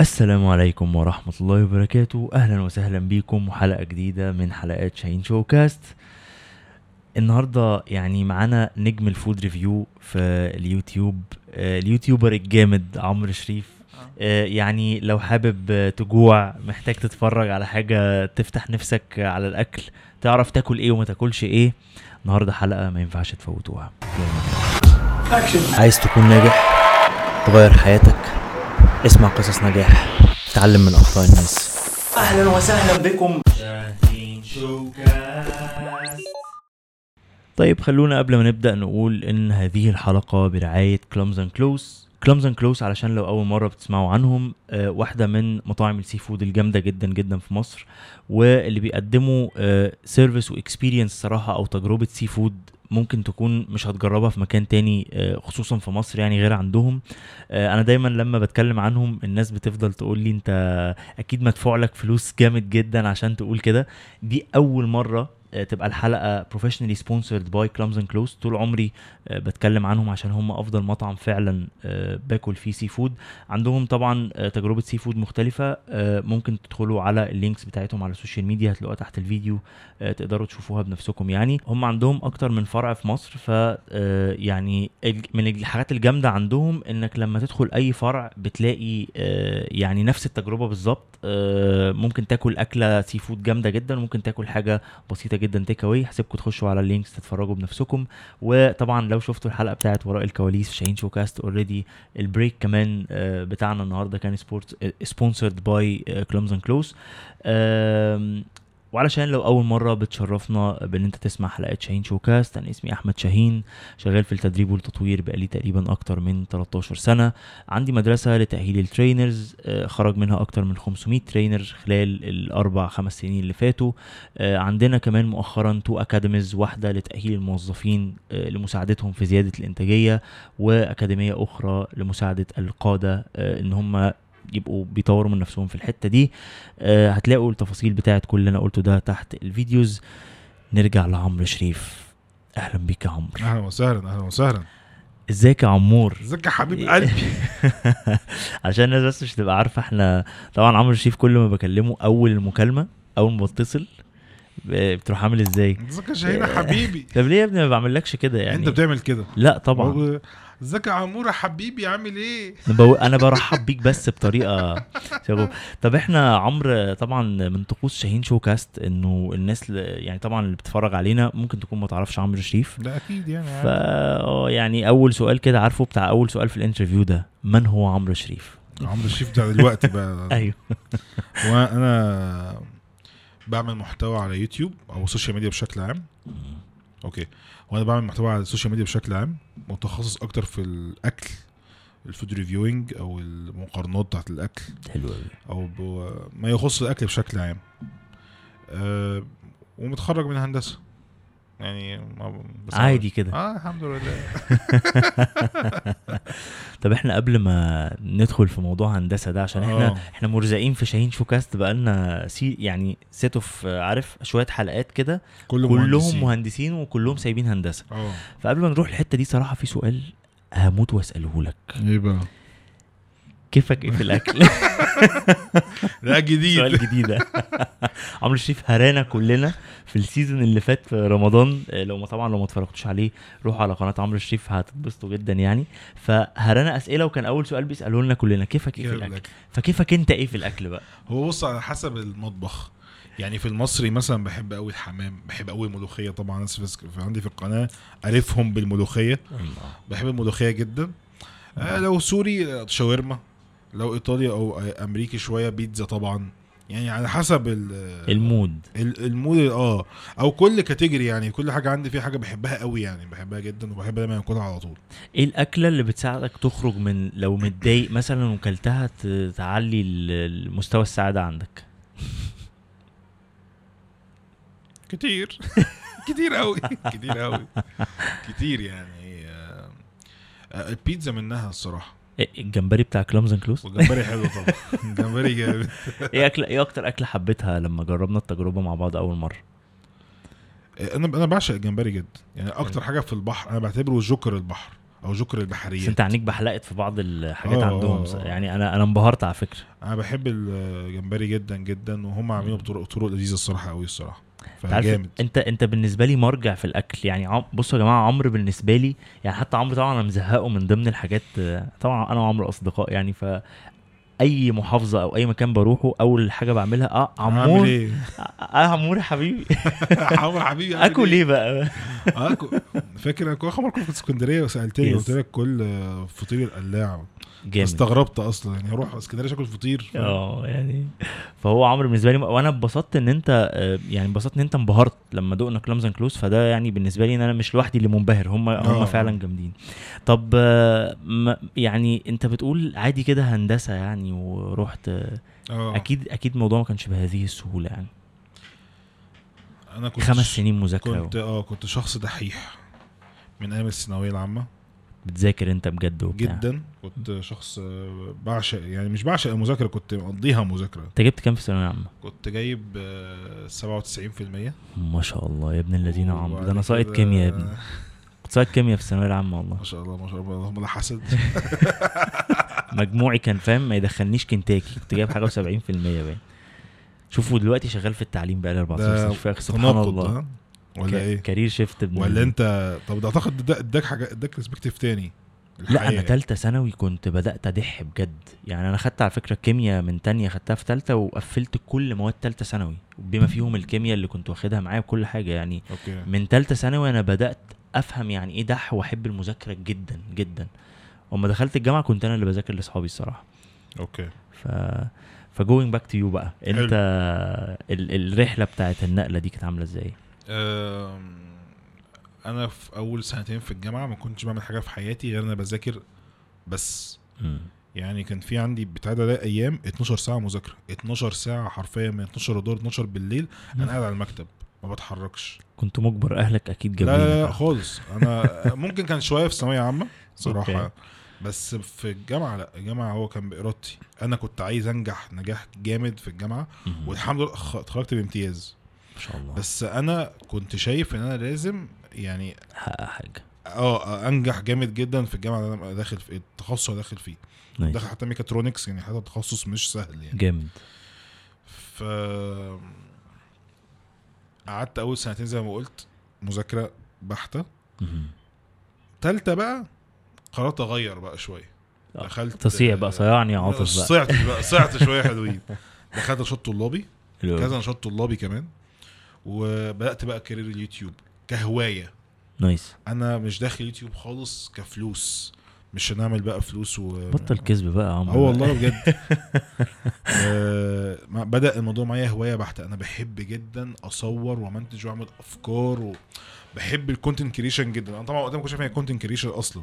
السلام عليكم ورحمة الله وبركاته. أهلا وسهلا بيكم وحلقة جديدة من حلقات شاهين شو كاست النهاردة يعني معانا نجم ال food review في اليوتيوب آه، ال YouTuber الجامد عمرو شريف. آه، يعني لو حابب آه، تجوع محتاج تتفرج على حاجة تفتح نفسك على الأكل تعرف تاكل إيه وما تاكلش إيه النهاردة حلقة ما ينفعش تفوتوها. عايز تكون ناجح تغير حياتك اسمع قصص نجاح. تعلم من أخطاء الناس. أهلا وسهلا بكم. شاهين شوكاست طيب خلونا قبل ما نبدأ نقول إن هذه الحلقة برعاية Clams and Claws Clams and Claws علشان لو أول مرة بتسمعوا عنهم آه، واحدة من مطاعم ال seafood الجامدة جدا جدا في مصر واللي بيقدموا service و experience صراحة أو تجربة seafood ممكن تكون مش هتجربها في مكان تاني آه، خصوصا في مصر يعني غير عندهم. آه، أنا دايما لما بتكلم عنهم الناس بتفضل تقول لي أنت أكيد مدفوع لك فلوس جامد جدا عشان تقول كده. دي أول مرة تبقى الحلقة professionally sponsored by Clams and Claws طول عمري آه، بتكلم عنهم عشان هم أفضل مطعم فعلا آه، باكل فيه seafood عندهم طبعا آه، تجربة seafood مختلفة. آه، ممكن تدخلوا على ال links بتاعتهم على ال social media هتلاقوها تحت الفيديو آه، تقدروا تشوفوها بنفسكم يعني. هم عندهم أكتر من فرع في مصر ف آه، يعني من الحاجات الجامدة عندهم إنك لما تدخل أي فرع بتلاقي آه، يعني نفس التجربة بالظبط. آه، ممكن تاكل أكلة seafood جامدة جدا وممكن تاكل حاجة بسيطة جدا take away هسيبكم تخشوا على ال links تتفرجوا بنفسكم. وطبعا لو شفتوا الحلقة بتاعت وراء الكواليس في شاهين شوكاست already ال break كمان آه، بتاعنا النهارده كان support sponsored by Clams and Claws وعلشان لو أول مرة بتشرفنا بإن أنت تسمع حلقات شاهين شوكاست أنا اسمي أحمد شاهين شغال في التدريب والتطوير بقالي تقريبا أكتر من 13 سنة. عندي مدرسة لتأهيل ال trainers آه، خرج منها أكتر من 500 trainer خلال الأربع خمس سنين اللي فاتوا. آه، عندنا كمان مؤخرا two academies واحدة لتأهيل الموظفين آه، لمساعدتهم في زيادة الإنتاجية وأكاديمية أخرى لمساعدة القادة إن هم يبقوا بيطوروا من نفسهم في الحتة دي. آه، هتلاقوا التفاصيل بتاعت كل اللي أنا قلته ده تحت الفيديوز. نرجع لعمرو شريف. أهلا بيك يا عمرو. أهلا وسهلا أهلا وسهلا. إزيك يا عمور؟ إزيك يا حبيب قلبي؟ عشان الناس بس مش تبقى عارفة إحنا طبعا عمرو شريف كل ما بكلمه أول المكالمة أول ما بتصل بتروح عامل إزاي؟ إزيك يا شاهين حبيبي؟ طب ليه يا ابني ما بعملكش كده يعني؟ أنت بتعمل كده؟ لا طبعا. ازيك يا عمور يا حبيبي عامل إيه؟ أنا برحب بيك بس بطريقة شغل. طب إحنا عمرو طبعا من طقوس شاهين شو كاست إنه الناس يعني طبعا اللي بتتفرج علينا ممكن تكون ما تعرفش عمرو شريف. لا أكيد يعني فا آه يعني أول سؤال كده عارفه بتاع أول سؤال في ال interview ده من هو عمرو شريف؟ عمرو شريف ده دلوقتي بقى. أيوه. وأنا بعمل محتوى على يوتيوب أو ال social media بشكل عام. Okay. وأنا بعمل محتوى على ال social media بشكل عام متخصص أكتر في الأكل ال food reviewing أو المقارنات بتاعت الأكل. حلو أو. ما يخص الأكل بشكل عام. أه ومتخرج من هندسة. يعني ما عادي كده. آه الحمد لله. طب إحنا قبل ما ندخل في موضوع هندسة ده عشان إحنا آه. إحنا مرزقين في شاهين شو كاست بقالنا سي يعني set of عارف شوية حلقات كده. كله كلهم مهندسين. مهندسين وكلهم سايبين هندسة. آه. فقبل ما نروح الحتة دي صراحة في سؤال هموت وأسأله لك. إيه بقى؟ كيفك إيه في الأكل؟ لا سؤال جديد. جديد عمرو شريف هرانا كلنا في السيزون اللي فات في رمضان. آه، لو ما طبعا لو ما اتفرجتوش عليه روحوا على قناة عمرو شريف هتتبسطوا جدا يعني. فهرانا أسئلة وكان أول سؤال بيسألوه لنا كلنا كيفك إيه في الأكل؟ فكيفك أنت إيه في الأكل بقى؟ هو بص على حسب المطبخ. يعني في المصري مثلا بحب قوي الحمام بحب قوي الملوخية طبعا في في عندي في القناة عارفهم بالملوخية. بحب الملوخية جدا. آه لو سوري شاورما. لو ايطالي أو أمريكي شوية بيتزا طبعا. يعني على حسب ال- ال mood. ال- ال mood آه. أو كل category يعني كل حاجة عندي فيها حاجة بحبها قوي يعني بحبها جدا وبحب دايما آكلها على طول. إيه الأكلة اللي بتساعدك تخرج من لو متضايق مثلا وكلتها ت- تعلي ال- المستوى السعادة عندك؟ كتير. كتير قوي. كتير قوي. كتير يعني آه، البيتزا منها الصراحة. الجمبري بتاع Clams and Claws والجمبري حلو طبعا. الجمبري جامد. إيه اكله إيه أكتر أكلة حبيتها لما جربنا التجربة مع بعض أول مرة؟ أنا أنا بعشق الجمبري جدا يعني أكتر حاجة في البحر أنا بعتبره جوكر البحر. أو جوكر البحريات. أنت عينيك بحلقت في بعض الحاجات آه، عندهم. آه، آه. يعني أنا أنا انبهرت على فكرة. أنا بحب الجمبري جدا جدا وهم عاملينه بطرق طرق لذيذة الصراحة قوي الصراحة. فجامد. أنت أنت بالنسبة لي مرجع في الأكل. يعني. بصوا يا جماعة عمرو بالنسبة لي يعني حتى عمرو طبعا أنا مزهقه من ضمن الحاجات طبعا أنا وعمرو أصدقاء يعني. ف أي محافظة أو أي مكان بروحه أول حاجة بعملها آه عمور. إيه؟ آه عمور يا حبيبي. عمرو حبيبي آكل إيه؟ بقى؟ آه كو- فاكر أنا كل مرة كنت في اسكندرية وسألتني. قلت لك كل آه، فطير القلاع. جامد. استغربت أصلا يعني أروح اسكندرية اكل فطير؟ آه يعني فهو عمرو بالنسبة لي وأنا اتبسطت إن أنت آه، يعني اتبسطت إن أنت انبهرت لما دقنا كلامز أند كلوز فده يعني بالنسبة لي إن أنا مش لوحدي اللي منبهر هم هم آه. فعلا جامدين. طب آه، يعني أنت بتقول عادي كده هندسة يعني ورحت آه. أكيد أكيد الموضوع ما كانش بهذه السهولة يعني. أنا كنت خمس سنين مذاكرة كنت آه كنت شخص دحيح من أيام الثانوية العامة. بتذاكر انت بجد وبتاع. جدا. كنت شخص آه، بعشق يعني مش بعشق المذاكرة كنت مقضيها مذاكرة. انت جبت كام في الثانويه العامه كنت جايب آه، 97% ما شاء الله يا ابن الذين عمرو ده أنا ساقط كيمياء يا ابني؟ كنت ساقط كيمياء في الثانويه العامه والله؟ ما شاء الله ما شاء الله اللهم لا حسد. مجموعي كان فاهم؟ ما يدخلنيش كنتاكي. كنت جايب حاجة و70% باين. شوفوا دلوقتي شغال في التعليم بقالي 14 سنة. سبحان الله. ده ولا ك- إيه؟ career shift ابن ولا انت طب ده أعتقد ده إداك حاجة إداك perspective تاني لا أنا. تالتة ثانوي كنت بدأت أدح بجد. يعني أنا خدت على فكرة كيمياء من تانية خدتها في تالتة وقفلت كل مواد تالتة ثانوي. بما فيهم الكيمياء اللي كنت واخدها معايا وكل حاجة. يعني okay. من تالتة ثانوي أنا بدأت أفهم يعني إيه دح وأحب المذاكرة جدا جدا. وما دخلت الجامعة كنت أنا اللي بذاكر لأصحابي الصراحة. okay. ف ف going back to you بقى. أنت ال... الرحلة بتاعت النقلة دي كانت عاملة إزاي؟ أنا في أول سنتين في الجامعة ما كنتش بعمل حاجة في حياتي غير أنا بذاكر بس. يعني كان في عندي بتاع ده أيام 12 ساعة مذاكرة 12 ساعة حرفيا من 12 الظهر 12 بالليل أنا قاعد على المكتب ما بتحركش. كنت مجبر أهلك أكيد لا جابين لا, لا خالص. أنا ممكن كان شوية في ثانوية عامة صراحة أوكي. بس في الجامعة لا الجامعة هو كان بإرادتي. أنا كنت عايز أنجح نجاح جامد في الجامعة والحمد لله اتخرجت بامتياز. شاء الله. بس أنا كنت شايف إن أنا لازم يعني حقق حاجة. آه أنجح جامد جدا في الجامعة اللي أنا داخل في التخصص اللي داخل فيه. nice. داخل حتى ميكاترونكس يعني حتى تخصص مش سهل يعني. جامد. ف قعدت أول سنتين زي ما قلت مذاكرة بحتة. تالتة بقى قررت أغير بقى شوية. آه، دخلت تصيع بقى صيعني يا عاطف بقى. صعت بقى صعت شوية حلوين. دخلت نشاط طلابي. كذا نشاط طلابي كمان. وبدأت بقى career اليوتيوب كهواية. nice. أنا مش داخل يوتيوب خالص كفلوس مش هنعمل بقى فلوس و بطل كذب بقى يا آه عمرو والله بجد. آه، بدأ الموضوع معايا هواية بحتة. أنا بحب جدا أصور وأمنتج وأعمل أفكار و... بحب ال content creation جدا. أنا طبعا وقتها ما كنتش فاهم content creation أصلا.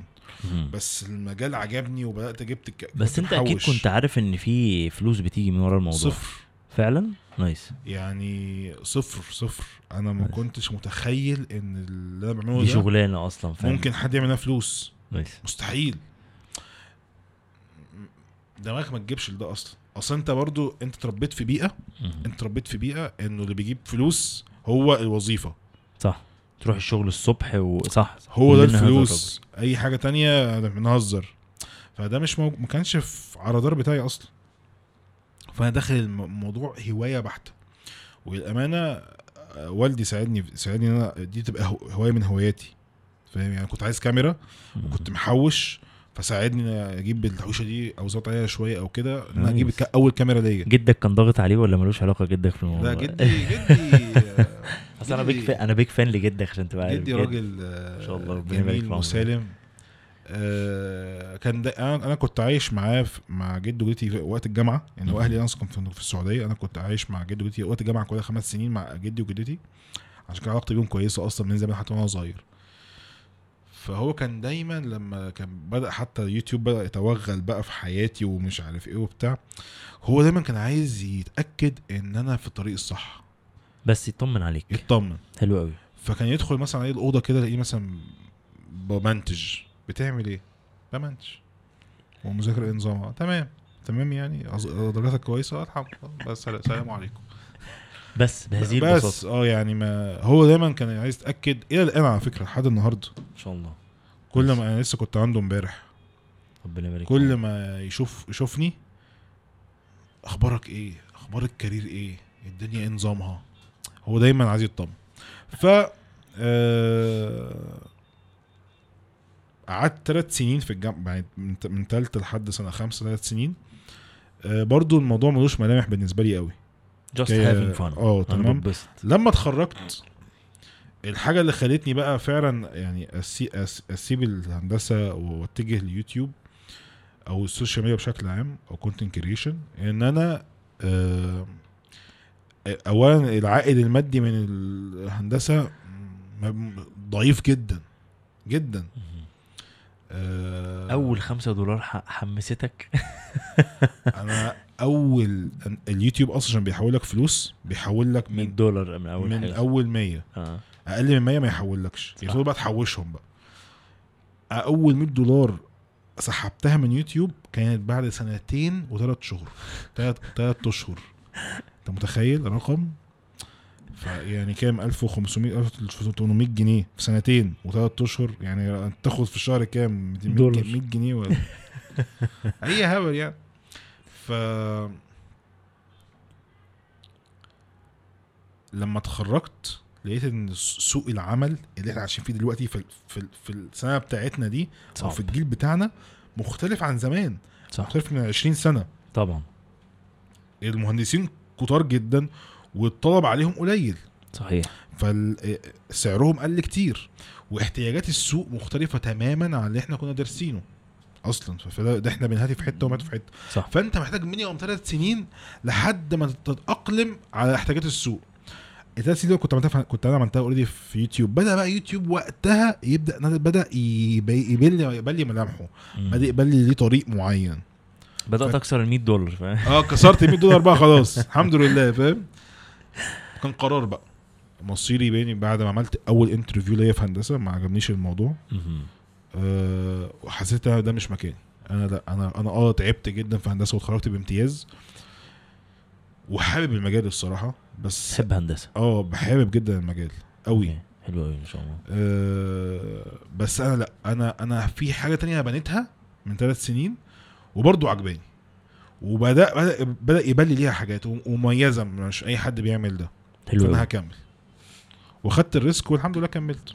بس المجال عجبني وبدأت جبت الك... بس أنت أكيد. كنت عارف إن في فلوس بتيجي من ورا الموضوع. صفر. فعلا؟ nice. يعني صفر صفر. أنا ما nice. كنتش متخيل إن اللي أنا بعمله دي شغلانة أصلا فاهم؟ ممكن حد يعمل منها فلوس. nice. مستحيل. دماغك ما تجيبش لده أصلا. أصل أنت برضو أنت اتربيت في بيئة. أنت اتربيت في بيئة إنه اللي بيجيب فلوس هو الوظيفة. صح. تروح الشغل الصبح وصح هو ده الفلوس. أي حاجة تانية بنهزر. فده مش مو... ما كانش في على الرادار بتاعي أصلا. فأنا داخل الم- الموضوع هواية بحتة. والامانه آه، والدي ساعدني ساعدني إن أنا دي تبقى هو- هواية من هواياتي. فاهم؟ يعني كنت عايز كاميرا. وكنت محوش فساعدني إن أجيب التحويشه دي أو زود عليها شوية أو كده إن أنا أجيب أول كاميرا ليا. جدك كان ضاغط عليه ولا ملوش علاقة جدك في الموضوع؟ ده جدي جدي أصل أنا بيك فان أنا بيك فان لجدك عشان تبقى جدي. راجل آه، ما شاء الله، ربنا يبارك في جميل عمره. وسالم آه، كان ده أنا أنا كنت عايش معاه مع جد وجدتي في وقت الجامعة يعني مم. واهلي أنا كنت في السعودية. أنا كنت عايش مع جد وجدتي وقت الجامعة كلها خمس سنين مع جدي وجدتي عشان كده علاقتي بيهم كويسة أصلا من زمان حتى وأنا صغير. فهو كان دايما لما كان بدأ حتى اليوتيوب بدأ يتوغل بقى في حياتي ومش عارف إيه وبتاع هو دايما كان عايز يتأكد إن أنا في الطريق الصح. بس يطمن عليك. يطمن. حلو قوي فكان يدخل مثلا عليه الاوضه كده الاقيه مثلا بمنتج. بتعمل إيه؟ بمنتج. ومذاكرة إيه نظامها؟ تمام. تمام يعني؟ درجاتك كويسة؟ الحمد لله. بس سلام- سلام عليكم. بس بهذه بس البساطة. آه يعني ما هو دايما كان عايز يتأكد إلى الآن على فكرة لحد النهارده. إن شاء الله. كل ما أنا لسه كنت عنده امبارح. ربنا يبارك كل. ما يشوف يشوفني أخبارك إيه؟ أخبار الكارير إيه؟ الدنيا إيه نظامها؟ هو دايما عايز يطمن. ف آه، قعدت ثلاث سنين في الجامعة يعني من تالتة لحد سنة خمسة ثلاث سنين. آه، برضو الموضوع ملوش ملامح بالنسبة لي قوي. كي- having fun. آه تمام. لما اتخرجت الحاجة اللي خلتني بقى فعلا يعني أسيب الهندسة واتجه لليوتيوب أو ال social media بشكل عام أو content creation إن أنا آه، اولا العائد المادي من الهندسة ضعيف جدا جدا. آه، أول خمسة دولار حمستك؟ أنا أول اليوتيوب أصلا عشان بيحول لك فلوس بيحول لك 100 من دولار من أول من حاجة. أول 100 آه. أقل من 100 ما يحولكش. يا بقى تحوشهم بقى. أول 100 دولار سحبتها من يوتيوب كانت بعد سنتين وثلاث شهور. ثلاث ثلاث أشهر. أنت متخيل رقم فيعني كام؟ 1500 1800 جنيه في سنتين وثلاث أشهر. يعني تاخد في الشهر كام؟ 100 دولار. 100 جنيه ولا؟ اي هبل يعني. ف لما اتخرجت لقيت إن سوق العمل اللي إحنا عايشين فيه دلوقتي في في في السنة بتاعتنا دي أو صعب. في الجيل بتاعنا مختلف عن زمان. صح. مختلف من 20 سنة. طبعا. المهندسين كتار جدا والطلب عليهم قليل. صحيح. فسعرهم قل كتير واحتياجات السوق مختلفة تماما عن اللي إحنا كنا دارسينه أصلا. فده ده إحنا بنهاتي في حتة وما في حتة. صح. فأنت محتاج مينيمم ثلاث سنين لحد ما تتأقلم على احتياجات السوق. الثلاث سنين دول كنت عملتها كنت أنا عملتها already في يوتيوب. بدأ بقى يوتيوب وقتها يبدأ بدأ يبي- يبان لي يبان لي ملامحه. بدأ يبان لي ليه طريق معين. بدأت ف- أكسر ال 100 دولار فاهم؟ آه كسرت 100 دولار بقى خلاص. الحمد لله فاهم؟ كان قرار بقى. مصيري بيني بعد ما عملت أول interview ليا في هندسة ما عجبنيش الموضوع. أه وحسيت إن ده مش مكاني. أنا لأ أنا أنا آه تعبت جدا في هندسة واتخرجت بامتياز. وحابب المجال الصراحة بس تحب هندسة؟ آه بحابب جدا المجال قوي. حلو قوي ما شاء الله. أه بس أنا لأ أنا أنا في حاجة تانية بنيتها من ثلاث سنين وبرضه عجباني. وبدا بدا بدأ يبان لي ليها حاجات ومميزة مش أي حد بيعمل ده. حلو فأنا هكمل. وخدت الريسك والحمد لله كملت.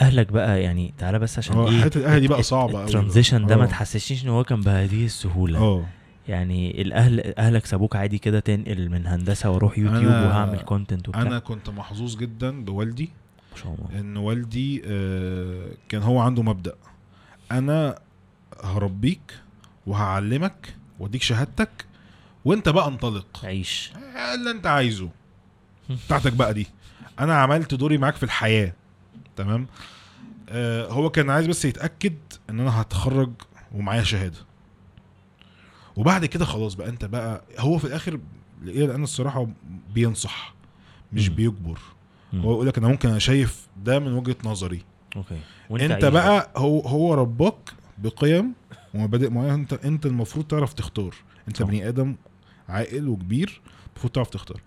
أهلك بقى يعني تعالى بس عشان آه إيه حتة الاهل دي بقى صعبة قوي ال transition ده ما آه. تحسسنيش إن هو كان بهذه السهولة. آه. يعني الاهل أهلك سابوك عادي كده تنقل من هندسة وأروح يوتيوب وهعمل content وبتاع. أنا كنت محظوظ جدا بوالدي ما شاء الله. إن والدي آه، كان هو عنده مبدأ. أنا هربيك وهعلمك واديك شهادتك وانت بقى انطلق. عيش. اللي انت عايزه. بتاعتك بقى دي. أنا عملت دوري معاك في الحياة. تمام؟ آه هو كان عايز بس يتأكد ان أنا هتخرج ومعايا شهادة. وبعد كده خلاص بقى انت بقى هو في الآخر إلى الان الصراحة بينصح مش مم. بيجبر. مم. هو يقول لك أنا ممكن أنا شايف ده من وجهة نظري. أوكي. انت عيش بقى. هو هو رباك بقيم ومبادئ معينه انت انت المفروض تعرف تختار انت صح. بني آدم عاقل وكبير المفروض تعرف تختار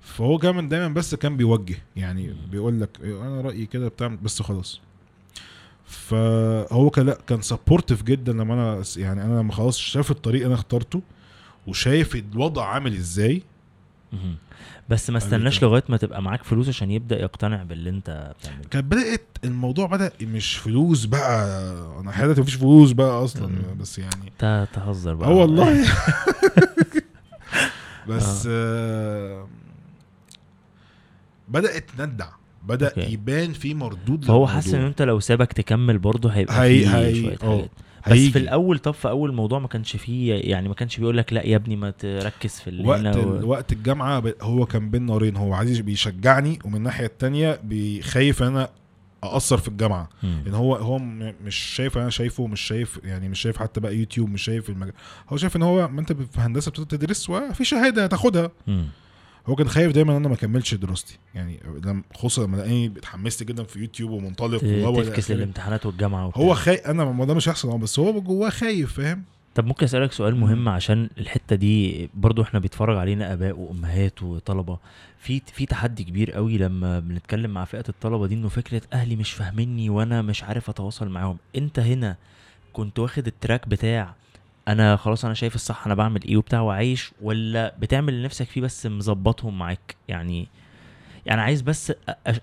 فهو كمان دايما بس كان بيوجه يعني. بيقول لك أنا رأيي كده بتاع بس خلاص فهو كان لأ كان سبورتيف جدا لما أنا يعني أنا لما خلاص شاف الطريق أنا اخترته وشايف الوضع عامل إزاي. بس ما استناش. لغاية ما تبقى معاك فلوس عشان يبدأ يقتنع باللي انت بتعمله كانت بدأت الموضوع بدأ مش فلوس بقى أنا حياتي مفيش فلوس بقى أصلا مم. بس يعني انت تهزر بقى آه والله بس آه بدأت تندع بدأ أوكي. يبان في مردود فهو حاسس إن. أنت لو سابك تكمل برضه هيبقى هي- هي- شوية آه. حاجات بس هيجي. في الأول طب في أول موضوع ما كانش فيه يعني ما كانش بيقول لك لا يا ابني ما تركز في اللي وقت هنا. و... وقت الجامعة. هو كان بين نارين هو عايز بيشجعني ومن الناحية التانية بيخايف إن أنا اقصر في الجامعة مم. إن هو هو. مش شايف أنا شايفه مش شايف يعني مش شايف حتى بقى يوتيوب مش شايف المجال هو شايف إن هو ما أنت في هندسة بتدرس وفي شهادة هتاخدها. هو كان خايف دايما إن أنا ما اكملش دراستي. يعني لما خصوصا لما لقاني اتحمست جدا في يوتيوب ومنطلق ت- وهو تفكس للامتحانات والجامعة وبتاع. هو خايف أنا ما ده مش هيحصل بس هو جواه خايف فاهم؟ طب ممكن أسألك سؤال مهم عشان الحتة دي برضو إحنا بيتفرج علينا آباء وأمهات وطلبة. في في تحدي كبير قوي لما بنتكلم مع فئة الطلبة دي إنه فكرة أهلي مش فاهميني وأنا مش عارف أتواصل معاهم. أنت هنا كنت واخد ال track بتاع أنا خلاص أنا شايف الصح أنا بعمل إيه وبتاع وعايش ولا بتعمل اللي نفسك فيه بس مظبطهم معاك؟ يعني يعني عايز بس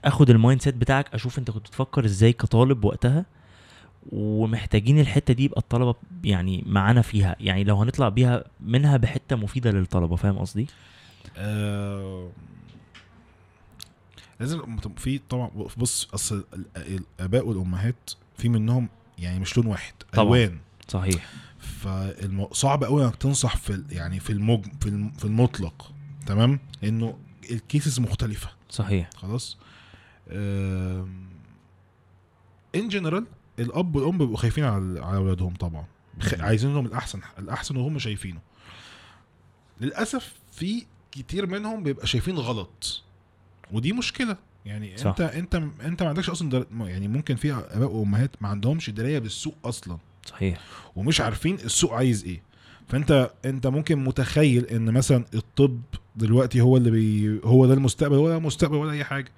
أخد ال mindset بتاعك أشوف أنت كنت بتفكر إزاي كطالب وقتها ومحتاجين الحتة دي يبقى الطلبة يعني معانا فيها. يعني لو هنطلع بيها منها بحتة مفيدة للطلبة فاهم قصدي؟ آه، لازم في طبعا بص أصل ال- الآباء والأمهات في منهم يعني مش لون واحد طبعاً. ألوان. صحيح. فصعب قوي انك تنصح في يعني في المج في الم- في المطلق تمام؟ انه ال cases مختلفة. صحيح. خلاص؟ in general الأب والأم بيبقوا خايفين على على أولادهم طبعا. عايزين لهم الأحسن الأحسن وهم شايفينه. للأسف في كتير منهم بيبقى شايفين غلط. ودي مشكلة. يعني صح. أنت أنت أنت ما عندكش أصلا. يعني ممكن في أباء وأمهات ما عندهمش دراية بالسوق أصلا. صحيح. ومش عارفين السوق عايز إيه. فأنت أنت ممكن متخيل إن مثلا الطب دلوقتي هو اللي بي هو ده المستقبل ولا مستقبل ولا أي حاجة.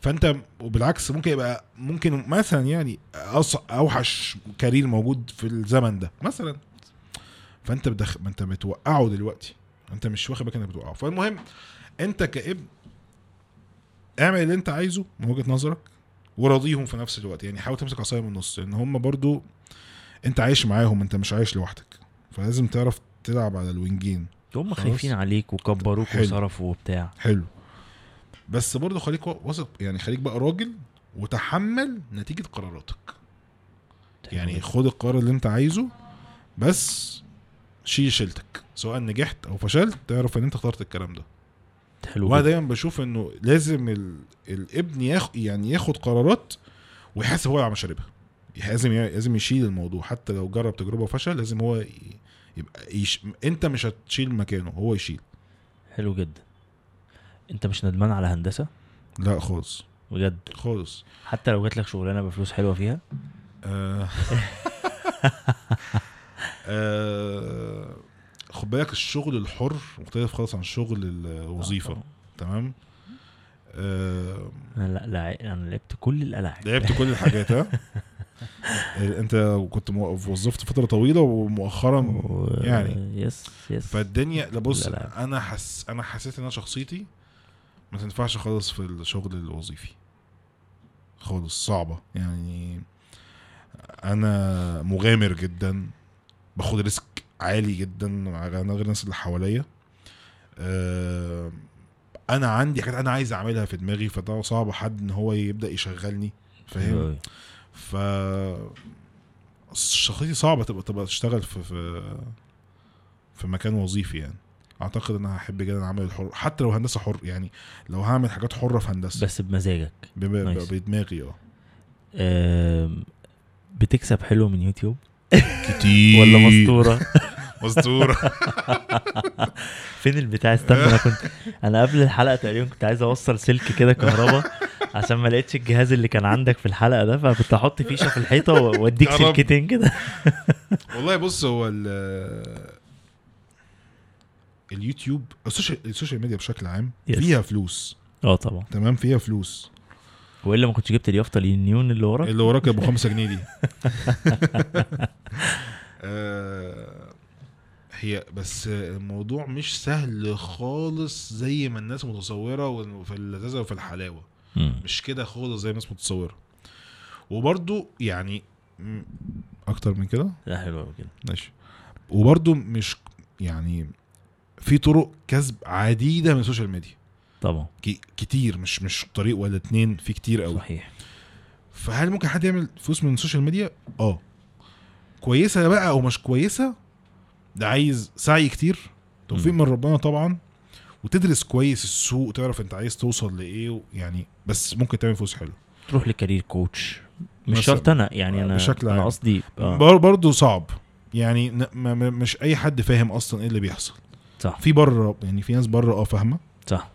فأنت وبالعكس ممكن يبقى ممكن مثلا يعني. أوحش كارير موجود في الزمن ده مثلا. فأنت بدخ... ما أنت بتوقعه دلوقتي. أنت مش واخد بالك إنك بتوقعه. فالمهم أنت كابن اعمل اللي أنت عايزه من وجهة نظرك وراضيهم في نفس الوقت. يعني حاول تمسك عصاية من النص لأن هم برضو انت عايش معاهم انت مش عايش لوحدك. فلازم تعرف تلعب على الوينجين. هم. خايفين عليك وكبروك حلو. وصرفوا وبتاع. حلو. بس برضه خليك واثق يعني خليك بقى راجل وتحمل نتيجة قراراتك. يعني خد القرار اللي انت عايزه بس شيل شيلتك. سواء نجحت أو فشلت تعرف إن أنت اخترت الكلام ده. حلو وأنا. دايما بشوف إنه لازم ال... الابن ياخد يعني ياخد قرارات ويحاسب هو على مشاربها لازم لازم يشيل الموضوع. حتى لو جرب تجربة وفشل لازم هو. يبقى يش... انت مش هتشيل مكانه هو يشيل. حلو جدا. انت مش ندمان على هندسة؟ لا خالص. بجد؟ خالص. حتى لو جات لك شغلانة بفلوس حلوة فيها؟ آه... آه... خد بالك الشغل الحر مختلف خالص عن الشغل الوظيفة. آه. تمام؟ آه... لا لا أنا لعبت كل الألعاب. لعبت كل الحاجات ها؟ انت كنت وظفت فترة طويلة ومؤخرا و... يعني. يس yes فالدنيا لا بص. أنا حس أنا حسيت إن أنا شخصيتي ما تنفعش خالص في الشغل الوظيفي خالص صعبة يعني أنا مغامر جدا باخد risk عالي جدا على غير الناس اللي حواليا آه، أنا عندي حاجات أنا عايز أعملها في دماغي فده صعب حد إن هو يبدأ يشغلني فاهم أوي. ف شخصيتي صعبة تبقى تبقى تشتغل في في في مكان وظيفي يعني. أعتقد إن أنا هحب جدا العمل الحر حتى لو هندسة حر يعني لو هعمل حاجات حرة في هندسة. بس بمزاجك. ب- ب- نايس. بدماغي آه. بتكسب حلو من يوتيوب؟ كتير. ولا مسطورة؟ مستوره فين البتاع؟ استنى أنا كنت أنا قبل الحلقة تقريبا كنت عايز أوصل سلك كده كهرباء عشان ما لقيتش الجهاز اللي كان عندك في الحلقة ده فكنت أحط فيشه في الحيطة وأديك. سلكتين كده. والله بص هو ال اليوتيوب ال social ال social media بشكل عام Yes. فيها فلوس. آه طبعا. تمام؟ فيها فلوس. وإلا ما كنتش جبت اليافطة النيون اللي وراك؟ اللي وراك أبو 5 جنيه دي. آه، هي بس الموضوع مش سهل خالص زي ما الناس متصورة وفي اللذاذة وفي الحلاوة. مش كده خالص زي ما الناس متصورة. وبرضو يعني أكتر من كده؟ لا حلو قوي كده. ماشي. وبرضو مش يعني في طرق كسب عديدة من ال social media. طبعا. كتير مش مش طريق ولا اتنين في كتير قوي صحيح. فهل ممكن حد يعمل فلوس من ال social media؟ آه. كويسة بقى أو مش كويسة؟ ده عايز سعي كتير توفيق. من ربنا طبعا وتدرس كويس السوق وتعرف انت عايز توصل لإيه يعني بس ممكن تعمل فلوس حلو تروح ل career coach مش. شرط أنا يعني أنا بشكل أنا. قصدي آه. بر برضه صعب يعني مش أي حد فاهم أصلا إيه اللي بيحصل صح في بره يعني في ناس بره آه فاهمة صح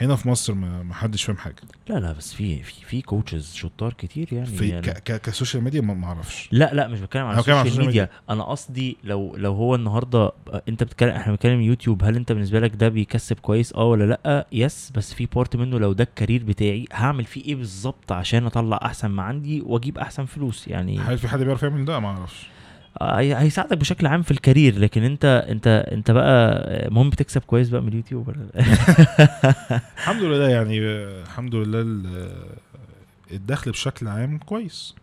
هنا في مصر ما حدش فاهم حاجة. لا لا بس في في في coaches شطار كتير يعني, في يعني. ك ك social media ما أعرفش. لا لا مش بتكلم على ال social ال social media أنا قصدي لو لو هو النهارده أنت بتتكلم إحنا بنتكلم يوتيوب هل أنت بالنسبة لك ده بيكسب كويس؟ آه ولا لأ؟ yes بس في part منه لو ده ال career بتاعي هعمل فيه إيه بالظبط عشان أطلع أحسن ما عندي وأجيب أحسن فلوس؟ يعني هل في حد بيعرف يعمل ده؟ ما أعرفش. آه، هيساعدك بشكل عام في ال career لكن انت انت انت بقى مهم بتكسب كويس بقى من اليوتيوب؟ الحمد لله يعني الحمد لله ال- الدخل بشكل عام كويس.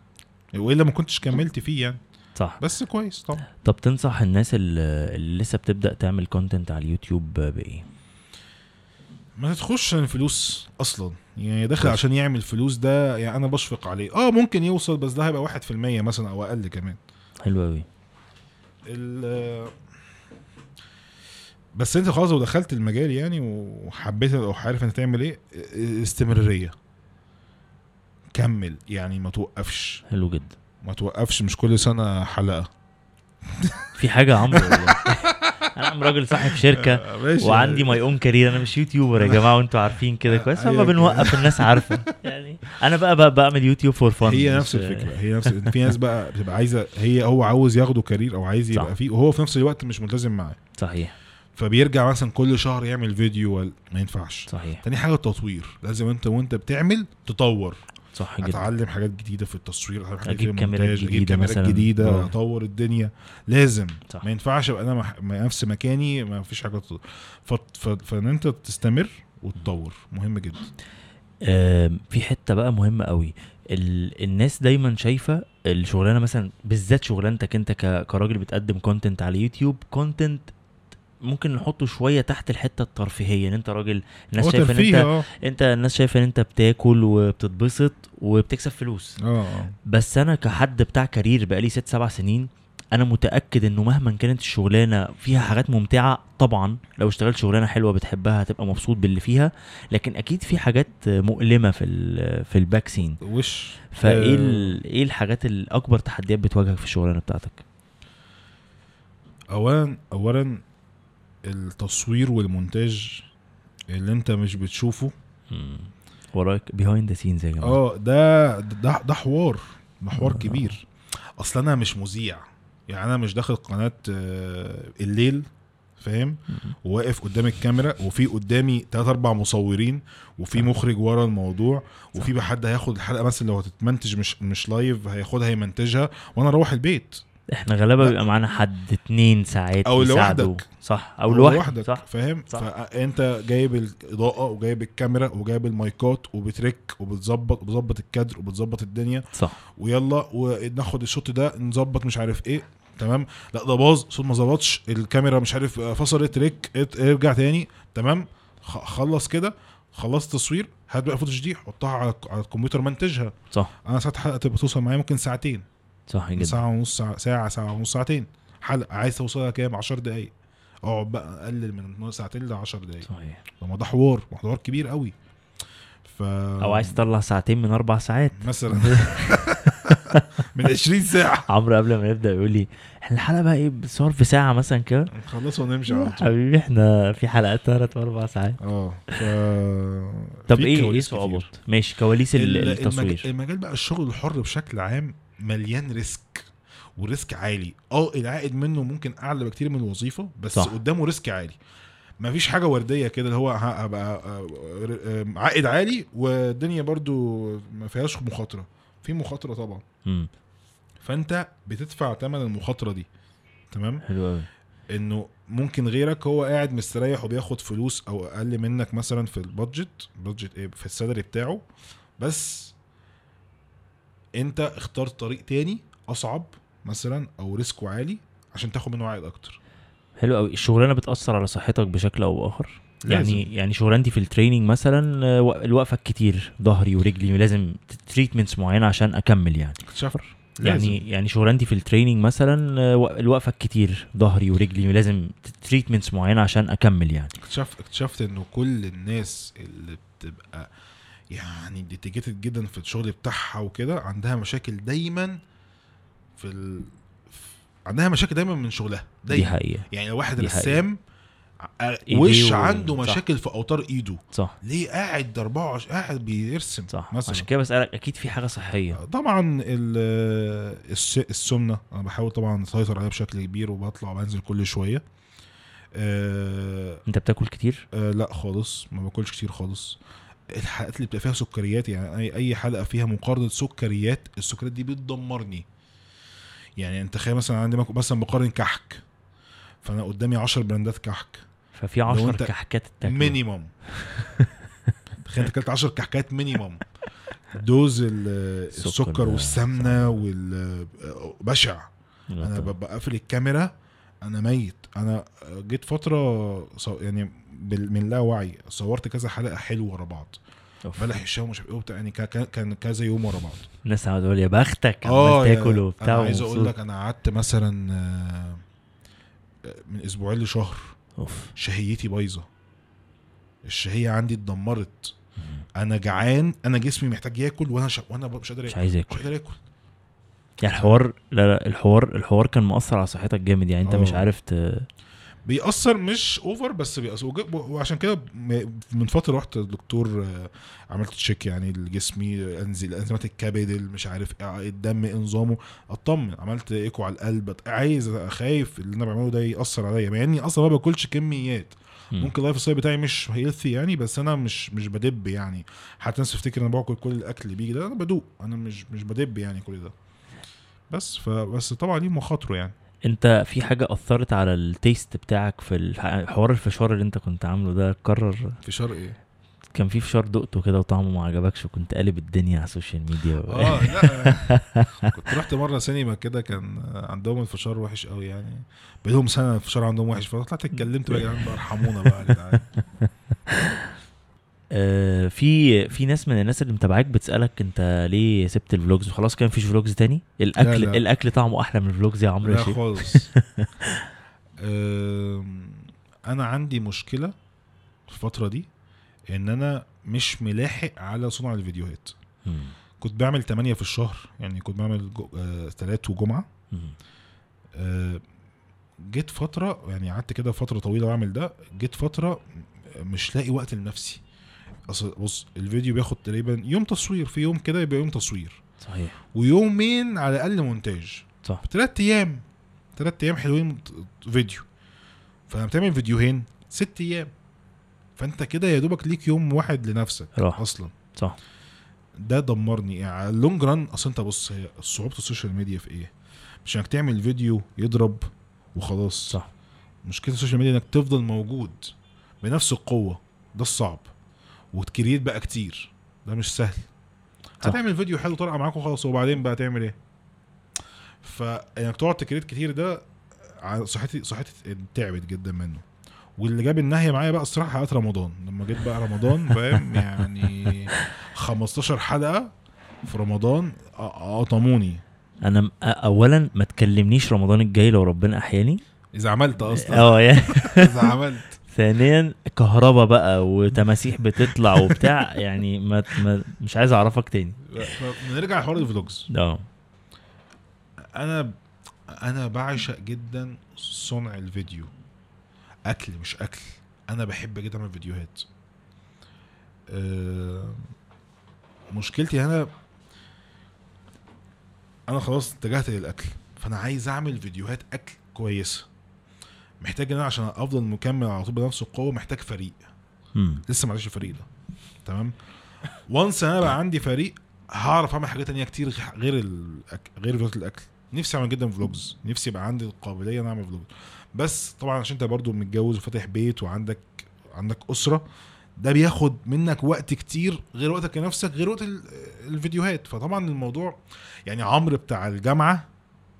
وإلا ما كنتش كملت فيه يعني. صح. بس كويس طبعا. طب تنصح الناس اللي, لسه بتبدأ تعمل كونتنت على اليوتيوب بإيه؟ ما تدخلش عشان الفلوس أصلا. يعني داخل. عشان يعمل فلوس ده يعني أنا بشفق عليه. آه ممكن يوصل بس ده هيبقى واحد في المية مثلا أو أقل كمان. حلو قوي ال- بس انت خلاص لو دخلت المجال يعني وحبيت أو عارف انت تعمل إيه استمرارية. كمل يعني ما توقفش. حلو جدا. ما توقفش مش كل سنة حلقة. في حاجة يا عمرو والله. أنا عم راجل صاحب شركة آه،. وعندي my own career أنا مش YouTuber يا جماعة وأنتوا عارفين كده كويس. فما أيوة. بنوقف الناس عارفة. يعني أنا بقى, بقى بعمل يوتيوب for fun هي نفس الفكرة هي نفس في ناس بقى بتبقى عايزة هي هو عاوز ياخده career أو عايز. يبقى فيه وهو في نفس الوقت مش ملتزم معاه. صحيح. فبيرجع مثلا كل شهر يعمل فيديو ما ينفعش. صحيح. تاني حاجة التطوير. لازم أنت وأنت بتعمل تطور. صح جدا اتعلم حاجات جديدة في التصوير أتعلم حاجات أجيب في المونتاج أجيب كاميرات مثلاً. جديدة آه. أطور الدنيا لازم صح. ما ينفعش أبقى أنا مح... ما نفس مكاني ما فيش حاجة. ف... ف... فإن أنت تستمر وتطور مهم جدا آم، في حتة بقى مهمة قوي ال... الناس دايما شايفة الشغلانة مثلا بالذات شغلانتك أنت ك... كراجل بتقدم content على يوتيوب content ممكن نحطه شوية تحت الحتة الترفيهية إن أنت راجل الناس شايفة إن أنت آه. أنت الناس شايفة إن أنت بتاكل وبتتبسط وبتكسب فلوس. آه آه. بس أنا كحد بتاع career بقالي ست سبع سنين أنا متأكد إنه مهما كانت الشغلانة فيها حاجات ممتعة طبعا لو اشتغلت شغلانة حلوة بتحبها هتبقى مبسوط باللي فيها لكن أكيد في حاجات مؤلمة في ال في ال back scene. وش؟ فإيه آه. إيه الحاجات الأكبر تحديات بتواجهك في الشغلانة بتاعتك؟ اولا اولا التصوير والمونتاج اللي انت مش بتشوفه. وراك behind the scenes يا جماعة آه ده ده ده حوار ده حوار آه. كبير اصل أنا مش مذيع يعني أنا مش داخل قناة آه، الليل فاهم. وواقف قدام الكاميرا وفي قدامي تلات أربع مصورين وفي صح. مخرج ورا الموضوع. وفي حد هياخد الحلقة مثلا لو هتتمنتج مش مش live هياخدها يمنتجها وأنا أروح البيت إحنا غالبا. بيبقى معانا حد اتنين ساعات يساعدوا. لوحدك. صح. أو لوحدك صح. فاهم؟ صح. فأنت جايب الإضاءة وجايب الكاميرا وجايب المايكات وبتركب وبتظبط وبتظبط الكادر وبتظبط الدنيا. صح. ويلا وناخد ال shot ده نظبط مش عارف إيه تمام؟ لا ده باظ. صوت ما ظبطش. الكاميرا مش عارف آه، فصلت track ات- ارجع تاني تمام؟ خلص كده. خلصت تصوير هات بقى footage دي حطها على على الكمبيوتر منتجها. صح. أنا ساعات حلقة تبقى توصل معايا ممكن ساعتين. صح جدا. ساعة ونص ساعة ساعة ونص ساعتين. حلقه عايز توصلها كام؟ 10 دقايق. أقعد بقى أقلل من ساعتين ل 10 دقايق. صحيح. طب ده حوار حوار كبير قوي. ف أو عايز تطلع ساعتين من أربع ساعات. مثلا. من 20 ساعة. عمرو قبل ما نبدا يقول لي إحنا الحلقة بقى إيه؟ بتصور في ساعة مثلا كده. نخلص ونمشي على طول. حبيبي إحنا في حلقات ثلاث وأربع ساعات. آه ف طب إيه؟ إيه كواليس صعوبات. ماشي كواليس ال- ال- التصوير المجال بقى الشغل الحر بشكل عام مليان risk و risk عالي. آه العائد منه ممكن أعلى بكتير من الوظيفة بس صح. قدامه risk عالي. مفيش حاجة وردية كده اللي هو هبقى عائد عالي والدنيا برضو ما فيهاش مخاطرة. في مخاطرة طبعا. امم فأنت بتدفع ثمن المخاطرة دي. تمام؟ حلو قوي إنه ممكن غيرك هو قاعد مستريح وبياخد فلوس أو أقل منك مثلا في ال budget budget إيه؟ في ال salary بتاعه. بس انت اخترت طريق تاني اصعب مثلا أو ال risk ه عالي عشان تاخد منه عائد أكتر. حلو قوي. الشغلانة بتأثر على صحتك بشكل أو اخر لازم. يعني يعني شغلانتي في ال training مثلا آه، وق- الوقفه الكتير ظهري ورجلي لازم treatments معينة عشان أكمل يعني. اكتشاف يعني يعني شغلانتي في ال training مثلا آه، وق- الوقفه الكتير ظهري ورجلي لازم treatments معينة عشان أكمل يعني. اكتشف اكتشفت إنه كل الناس اللي بتبقى يعني ديتيجيتد جدا في الشغل بتاعها وكده عندها مشاكل دايما في ال... عندها مشاكل دايما من شغلها دي دايما. حقيقة. يعني لو واحد دي حقيقة. رسام إيديه وش و- عنده صح. مشاكل في أوتار إيده صح. ليه قاعد 24 قاعد بيرسم صح. مثلا؟ عشان كده بسألك أكيد في حاجة صحية. طبعا ال- الس- السمنة أنا بحاول طبعا أسيطر عليها بشكل كبير وبطلع وبنزل كل شوية. آه أنت بتاكل كتير؟ آه لا خالص ما باكلش كتير خالص. الحلقات اللي بتبقى فيها سكريات يعني اي حلقة فيها مقارنة سكريات السكريات دي بتدمرني. يعني أنت تخيل مثلا عندي مثلا بقارن كحك فأنا قدامي 10 brand ات كحك. ففي لو 10 أنت كحكات minimum تخيل أنت اكلت 10 كحكات minimum dose ال- السكر والسمنة وال بشع. أنا ببقى قافل الكاميرا أنا ميت. أنا جيت فترة صو- يعني بال- من لا وعي صورت كذا حلقة حلوة ورا بعض. بلح الشام ومش عارف إيه وبتاع يعني كا- كان كذا يوم ورا بعض. الناس قاعدة تقول يا بختك آه عمال يا- تاكل وبتاع أنا عايز أقول. لك أنا قعدت مثلا آه، من أسبوعين لشهر. أوف. شهيتي بايظة. الشهية عندي اتدمرت. أنا جعان أنا جسمي محتاج ياكل وأنا ش... وأنا مش قادر مش اكل عايز مش ياكل قادر آكل. يعني الحوار لا لا الحوار الحوار كان مؤثر على صحتك جامد يعني انت آه. مش عارف ت... بيأثر مش اوفر بس بيأثر. وعشان كده من فترة رحت للدكتور آه، عملت check يعني لجسمي انزل أنزيمات الكبد مش عارف إيه، الدم إيه نظامه أطمن. عملت ايكو على القلب. عايز خايف اللي أنا بعمله ده يأثر عليا مع إني أصلا ما باكلش كميات. مم. ممكن ال lifestyle بتاعي مش healthy يعني بس أنا مش مش بدب يعني. حتى الناس تفتكر إن أنا باكل كل الأكل اللي بيجي ده أنا بدوق. أنا مش مش بدب يعني كل ده. بس فبس طبعا ليه مخاطره يعني. انت في حاجة أثرت على ال taste بتاعك في حوار الفشار اللي انت كنت عامله ده قرر؟ في شرق إيه؟ كان في فشار دقته كده وطعمه ما عجبكش وكنت قالب الدنيا على ال social media. آه لأ. كنت رحت مرة سينما كده كان عندهم الفشار وحش قوي يعني. بقالهم سنة الفشار عندهم وحش فطلعت اتكلمت بقى يا جدعان بقى ارحمونا بقى يا جدعان. آه في في ناس من الناس اللي متابعاك بتسألك انت ليه سبت ال vlogs؟ وخلاص كان مفيش vlogs تاني؟ الأكل لا. الأكل طعمه أحلى من ال vlogs يا عمرو يا لا شيخ. خالص. أم، أنا عندي مشكلة في الفترة دي إن أنا مش ملاحق على صنع الفيديوهات. مم. كنت بعمل 8 في الشهر يعني كنت بعمل جو... آه... وجمعة. آه... جيت فترة يعني قعدت كده فترة طويلة بعمل ده جيت فترة مش لاقي وقت لنفسي. اصل بص الفيديو بياخد تقريبا يوم تصوير في يوم كده يبقى يوم تصوير. صحيح. ويومين على الأقل مونتاج. صح. تلات أيام. تلات أيام حلوين فيديو. فلما بتعمل فيديوهين ست أيام. فأنت كده يا دوبك ليك يوم واحد لنفسك راح. أصلا. صح. ده دمرني. يعني على ال long run أصل أنت بص هي صعوبة ال social media في إيه؟ مش إنك تعمل فيديو يضرب وخلاص. صح. مشكلة ال social media إنك تفضل موجود بنفس القوة. ده الصعب. وت create بقى كتير. ده مش سهل. صح. هتعمل فيديو حلو طرقع معاك وخلاص وبعدين بقى تعمل إيه؟ فانك تقعد ت create كتير ده صحتي صحتي تعبت جدا منه. واللي جاب النهاية معايا بقى الصراحة حلقات رمضان. لما جيت بقى رمضان فاهم؟ يعني 15 حلقة في رمضان قطموني أنا اولا ما تكلمنيش رمضان الجاي لو ربنا أحياني. إذا عملت أصلا. آه يعني إذا عملت. ثانيا كهربا بقى وتماسيح بتطلع وبتاع يعني ما, ما مش عايز أعرفك تاني. نرجع لحوار الفلوجز. آه. أنا أنا بعشق جدا صنع الفيديو. أكل مش أكل. أنا بحب جدا أعمل فيديوهات. أه مشكلتي أنا أنا خلاص اتجهت للأكل. فأنا عايز أعمل فيديوهات أكل كويسة. محتاج إن أنا عشان أفضل مكمل على طول بنفس القوة محتاج فريق. مم. لسه معنديش الفريق ده. تمام؟ و once أنا بقى عندي فريق هعرف أعمل حاجات تانية كتير غير الأك... غير فيديوهات الأكل. نفسي أعمل جدا vlogs نفسي يبقى عندي القابلية إن أعمل vlog بس طبعا عشان أنت برضو متجوز وفاتح بيت وعندك عندك أسرة ده بياخد منك وقت كتير غير وقتك لنفسك غير وقت ال- الفيديوهات. فطبعا الموضوع يعني عمرو بتاع الجامعة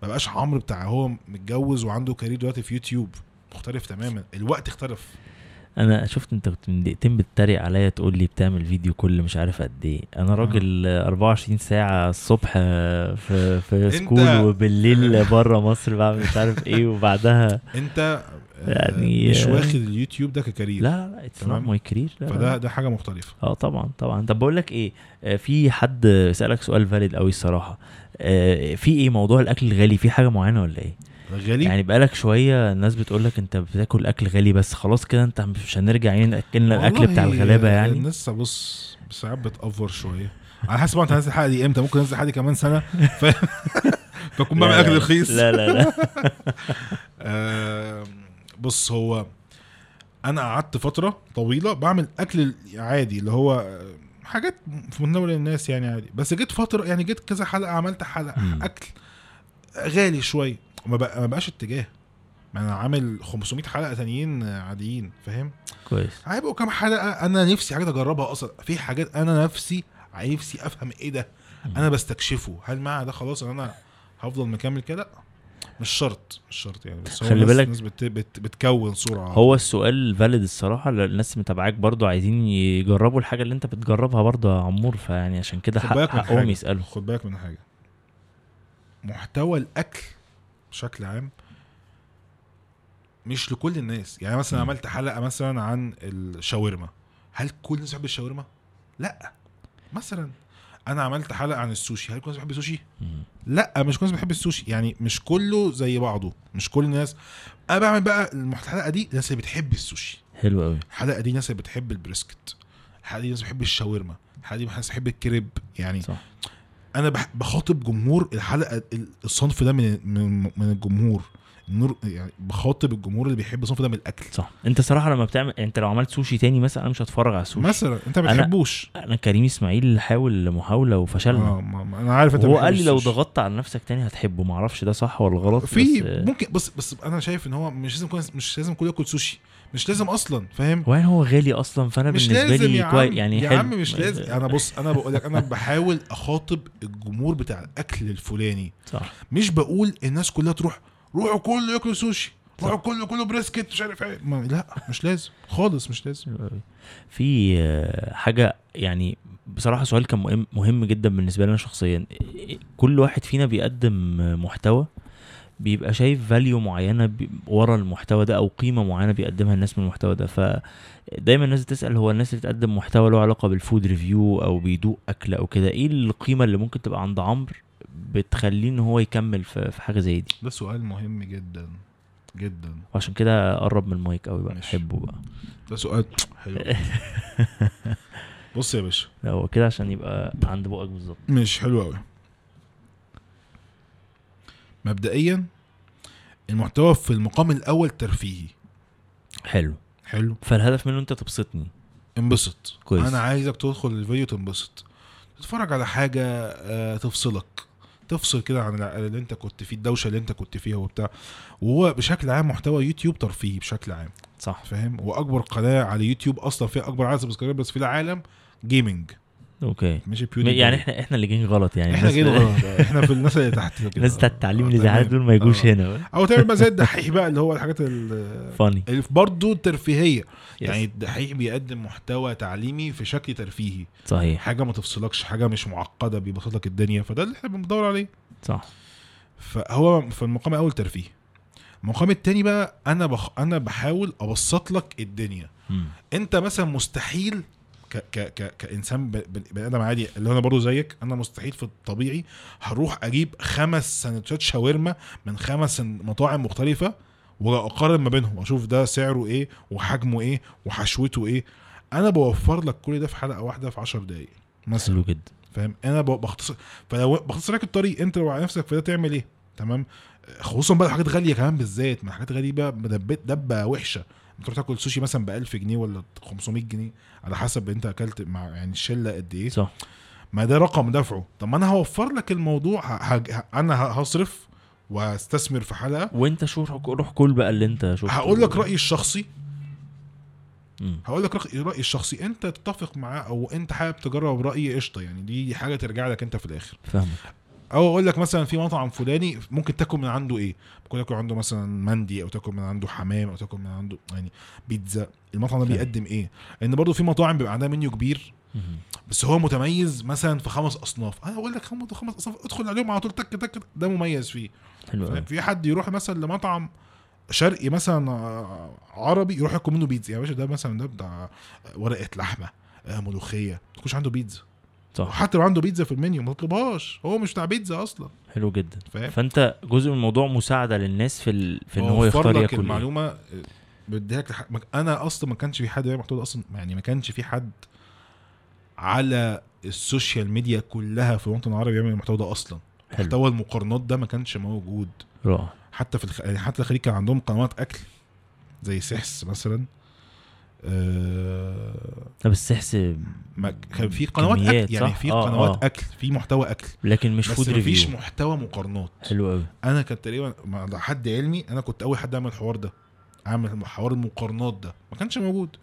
ما بقاش عمرو بتاع هو متجوز وعنده career دلوقتي في يوتيوب. مختلف تماما. الوقت اختلف. أنا شفت أنت كنت من دقيقتين بتتريق عليا تقول لي بتعمل فيديو كل مش عارف قد إيه. أنا راجل 24 ساعة الصبح في في school وبالليل بره مصر بعمل مش عارف إيه وبعدها أنت آه، يعني- مش واخد اليوتيوب ده ك career. لا لا it's not تمام. my career فده ده حاجة مختلفة. آه طبعا طبعا. طب بقول لك إيه آه، في حد سألك سؤال valid قوي الصراحة. آه، في إيه موضوع الأكل الغالي؟ في حاجة معينة ولا إيه؟ غالي. يعني بقالك شوية الناس بتقول لك انت بتاكل أكل غالي بس خلاص كده انت مش هنرجع يعني ناكلنا الأكل بتاع الغلابة يعني. الناس بص ساعات بت over شوية. على حسب انت هتنزل الحلقة دي إمتى ممكن انزل الحلقة دي كمان سنة. ف... فاكون بعمل أكل رخيص. لا لا لا. آه، بص هو أنا قعدت فترة طويلة بعمل أكل عادي اللي هو حاجات في متناول الناس يعني عادي. بس جيت فترة يعني جيت كذا حلقة عملت حلقة. أكل غالي شوية. ما بقى ما بقاش اتجاه. ما أنا عامل 500 حلقة تانيين عاديين فاهم؟ كويس. هيبقوا كام حلقة؟ أنا نفسي حاجات اجربها أصلا. في حاجات أنا نفسي نفسي أفهم إيه ده؟ أنا بستكشفه. هل مع ده خلاص إن أنا هفضل مكمل كده؟ مش شرط مش شرط يعني. بس هو خلي بالك- الناس بت بت بتكون صوره هو السؤال فاليد الصراحة الناس متابعاك برضو عايزين يجربوا الحاجة اللي أنت بتجربها برضو يا عمور فيعني عشان كده حق حقهم. يسألوا. خد بالك من حاجة. محتوى الأكل بشكل عام مش لكل الناس. يعني مثلا. عملت حلقة مثلا عن الشاورما. هل كل الناس بتحب الشاورما؟ لأ. مثلا أنا عملت حلقة عن السوشي. هل كل الناس بتحب السوشي. لأ مش كل الناس بتحب السوشي. يعني مش كله زي بعضه. مش كل الناس. أنا بعمل بقى الحلقة دي الناس اللي بتحب السوشي. حلو قوي الحلقة دي ناس اللي بتحب ال brisket. الحلقة دي ناس بتحب الشاورما. الحلقة دي ناس بتحب الكريب. يعني صح. أنا بخاطب جمهور الحلقة ال- الصنف ده من من من الجمهور. النور يعني بخاطب الجمهور اللي بيحب الصنف ده من الأكل. صح. أنت صراحة لما بتعمل أنت لو عملت سوشي تاني مثلا أنا مش هتفرج على السوشي. مثلا. أنت ما أنا- بتحبوش. أنا كريم إسماعيل حاول محاوله وفشلنا. آه ما ما أنا عارف أنت هو قال لي لو. ضغطت على نفسك تاني هتحبه. معرفش ده صح ولا غلط في بس ممكن بس بس أنا شايف إن هو مش لازم كل مش لازم كل ياكل سوشي. مش لازم أصلا فاهم؟ وين هو غالي أصلا؟ فأنا مش بالنسبة لازم لي يا كوي... يعني يا حلو. عم مش لازم. أنا بص أنا بقول لك أنا بحاول أخاطب الجمهور بتاع الأكل الفلاني. صح. مش بقول الناس كلها تروح روحوا كله ياكلوا سوشي روحوا. كله كله brisket مش عارف إيه. لا مش لازم. خالص مش لازم. في آه، حاجة يعني بصراحة سؤال كان مهم مهم جدا بالنسبة لي أنا شخصيا. كل واحد فينا بيقدم محتوى بيبقى شايف value معينة ورا المحتوى ده أو قيمة معينة بيقدمها الناس من المحتوى ده. فدايما الناس بتسأل هو الناس اللي بتقدم محتوى له علاقة بال food review أو بيدوق أكل أو كده إيه القيمة اللي ممكن تبقى عند عمرو بتخليه إن هو يكمل في حاجة زي دي؟ ده سؤال مهم جدا جدا. وعشان كده قرب من المايك قوي بقى ماشي. حبه بقى. ده سؤال حلو. بص يا باشا. لا هو كده عشان يبقى عند بقك بالظبط. مش حلو قوي مبدئيا المحتوى في المقام الأول ترفيهي. حلو. حلو. فالهدف منه أنت تبسطني. انبسط. كويس. أنا عايزك تدخل الفيديو تنبسط. تتفرج على حاجة آه، تفصلك. تفصل كده عن اللي أنت كنت فيه الدوشة اللي أنت كنت فيها وبتاع. وهو بشكل عام محتوى يوتيوب ترفيهي بشكل عام. صح. فاهم؟ وأكبر قناة على يوتيوب أصلا فيها أكبر عدد subscribers في العالم gaming okay. ماشي بيودي يعني إحنا إحنا اللي جايين غلط يعني. إحنا جايين غلط. إحنا في الناس اللي تحت. الناس بتاعت التعليم آه، الازعاج تمام. دول ما يجوش آه. هنا. أو تعمل بقى زي الدحيح بقى اللي هو الحاجات ال- funny اللي برضه ترفيهية. يعني الدحيح بيقدم محتوى تعليمي في شكل ترفيهي. صحيح. حاجة ما تفصلكش حاجة مش معقدة بيبسط لك الدنيا. فده اللي إحنا بندور عليه. صح. فهو في المقام الأول ترفيه. المقام التاني بقى أنا بخ... أنا بحاول أبسط لك الدنيا. مم. أنت مثلا مستحيل ك... ك... ك... كإنسان بني آدم عادي اللي أنا برضه زيك أنا مستحيل في الطبيعي هروح أجيب خمس سندوتشات شاورما من خمس مطاعم مختلفة واقارن ما بينهم واشوف ده سعره إيه وحجمه إيه وحشوته إيه. أنا بوفر لك كل ده في حلقة واحدة في 10 دقائق مثلا. حلو جدا. فاهم؟ أنا بختصر فلو بختصر لك الطريق أنت لو على نفسك فده تعمل إيه؟ تمام؟ خصوصا بقى الحاجات غالية كمان بالذات ما الحاجات غاليه مدبت دبة وحشة. تروح تاكل سوشي مثلا ب 1000 جنيه ولا 500 جنيه على حسب انت أكلت مع يعني الشلة قد إيه. صح. ما ده رقم دفعه. طب ما أنا هوفر لك الموضوع ه... ه... ه- أنا هصرف واستثمر في حلقة. وأنت شو روح كل بقى اللي أنت شفته. هقول لك رأيي الشخصي. هقول لك رأيي الشخصي. أنت تتفق معاه أو أنت حابب تجرب رايي قشطة يعني. دي حاجة ترجع لك أنت في الآخر. فاهمك. أو أقول لك مثلا في مطعم فلاني ممكن تاكل من عنده إيه؟ ممكن تاكل عنده مثلا مندي أو تاكل من عنده حمام أو تاكل من عنده يعني بيتزا. المطعم ده. بيقدم إيه؟ لأن برضه في مطاعم بيبقى عندها منيو كبير. بس هو متميز مثلا في خمس أصناف. أنا أقول لك خمس خمس أصناف. ادخل عليهم على طول. تك تك ده مميز فيه. حلو في حد يروح مثلا لمطعم شرقي مثلا آه، عربي يروح ياكل منه بيتزا. يا باشا ده مثلا ده بتاع ورقة لحمة آه، ملوخية. ما تكونش عنده بيتزا. صح وحتى لو عنده بيتزا في المنيو ما تطلبهاش. هو مش بتاع بيتزا أصلا. حلو جدا. فاهم فأنت جزء من الموضوع مساعدة للناس في ال... في إن هو يختار ياكل إيه المعلومة آه، بديها لك لح- ما- أنا أصلا ما كانش في حد بيعمل محتوى ده أصلا يعني ما كانش في حد على ال social media كلها في الوطن العربي بيعمل المحتوى ده أصلا. محتوى المقارنات ده ما كانش موجود. رائع. حتى في الخ... يعني حتى الخليج كان عندهم قنوات أكل زي سحس مثلا. آه... السحس ما... كان في قنوات أكل يعني؟ في آه، قنوات آه. أكل في محتوى أكل. لكن مش بس food مفيش review محتوى مقارنات. حلو قوي أنا كنت تقريبا مع حد علمي أنا كنت أول حد أعمل الحوار ده أعمل حوار المقارنات ده. ما كانش موجود.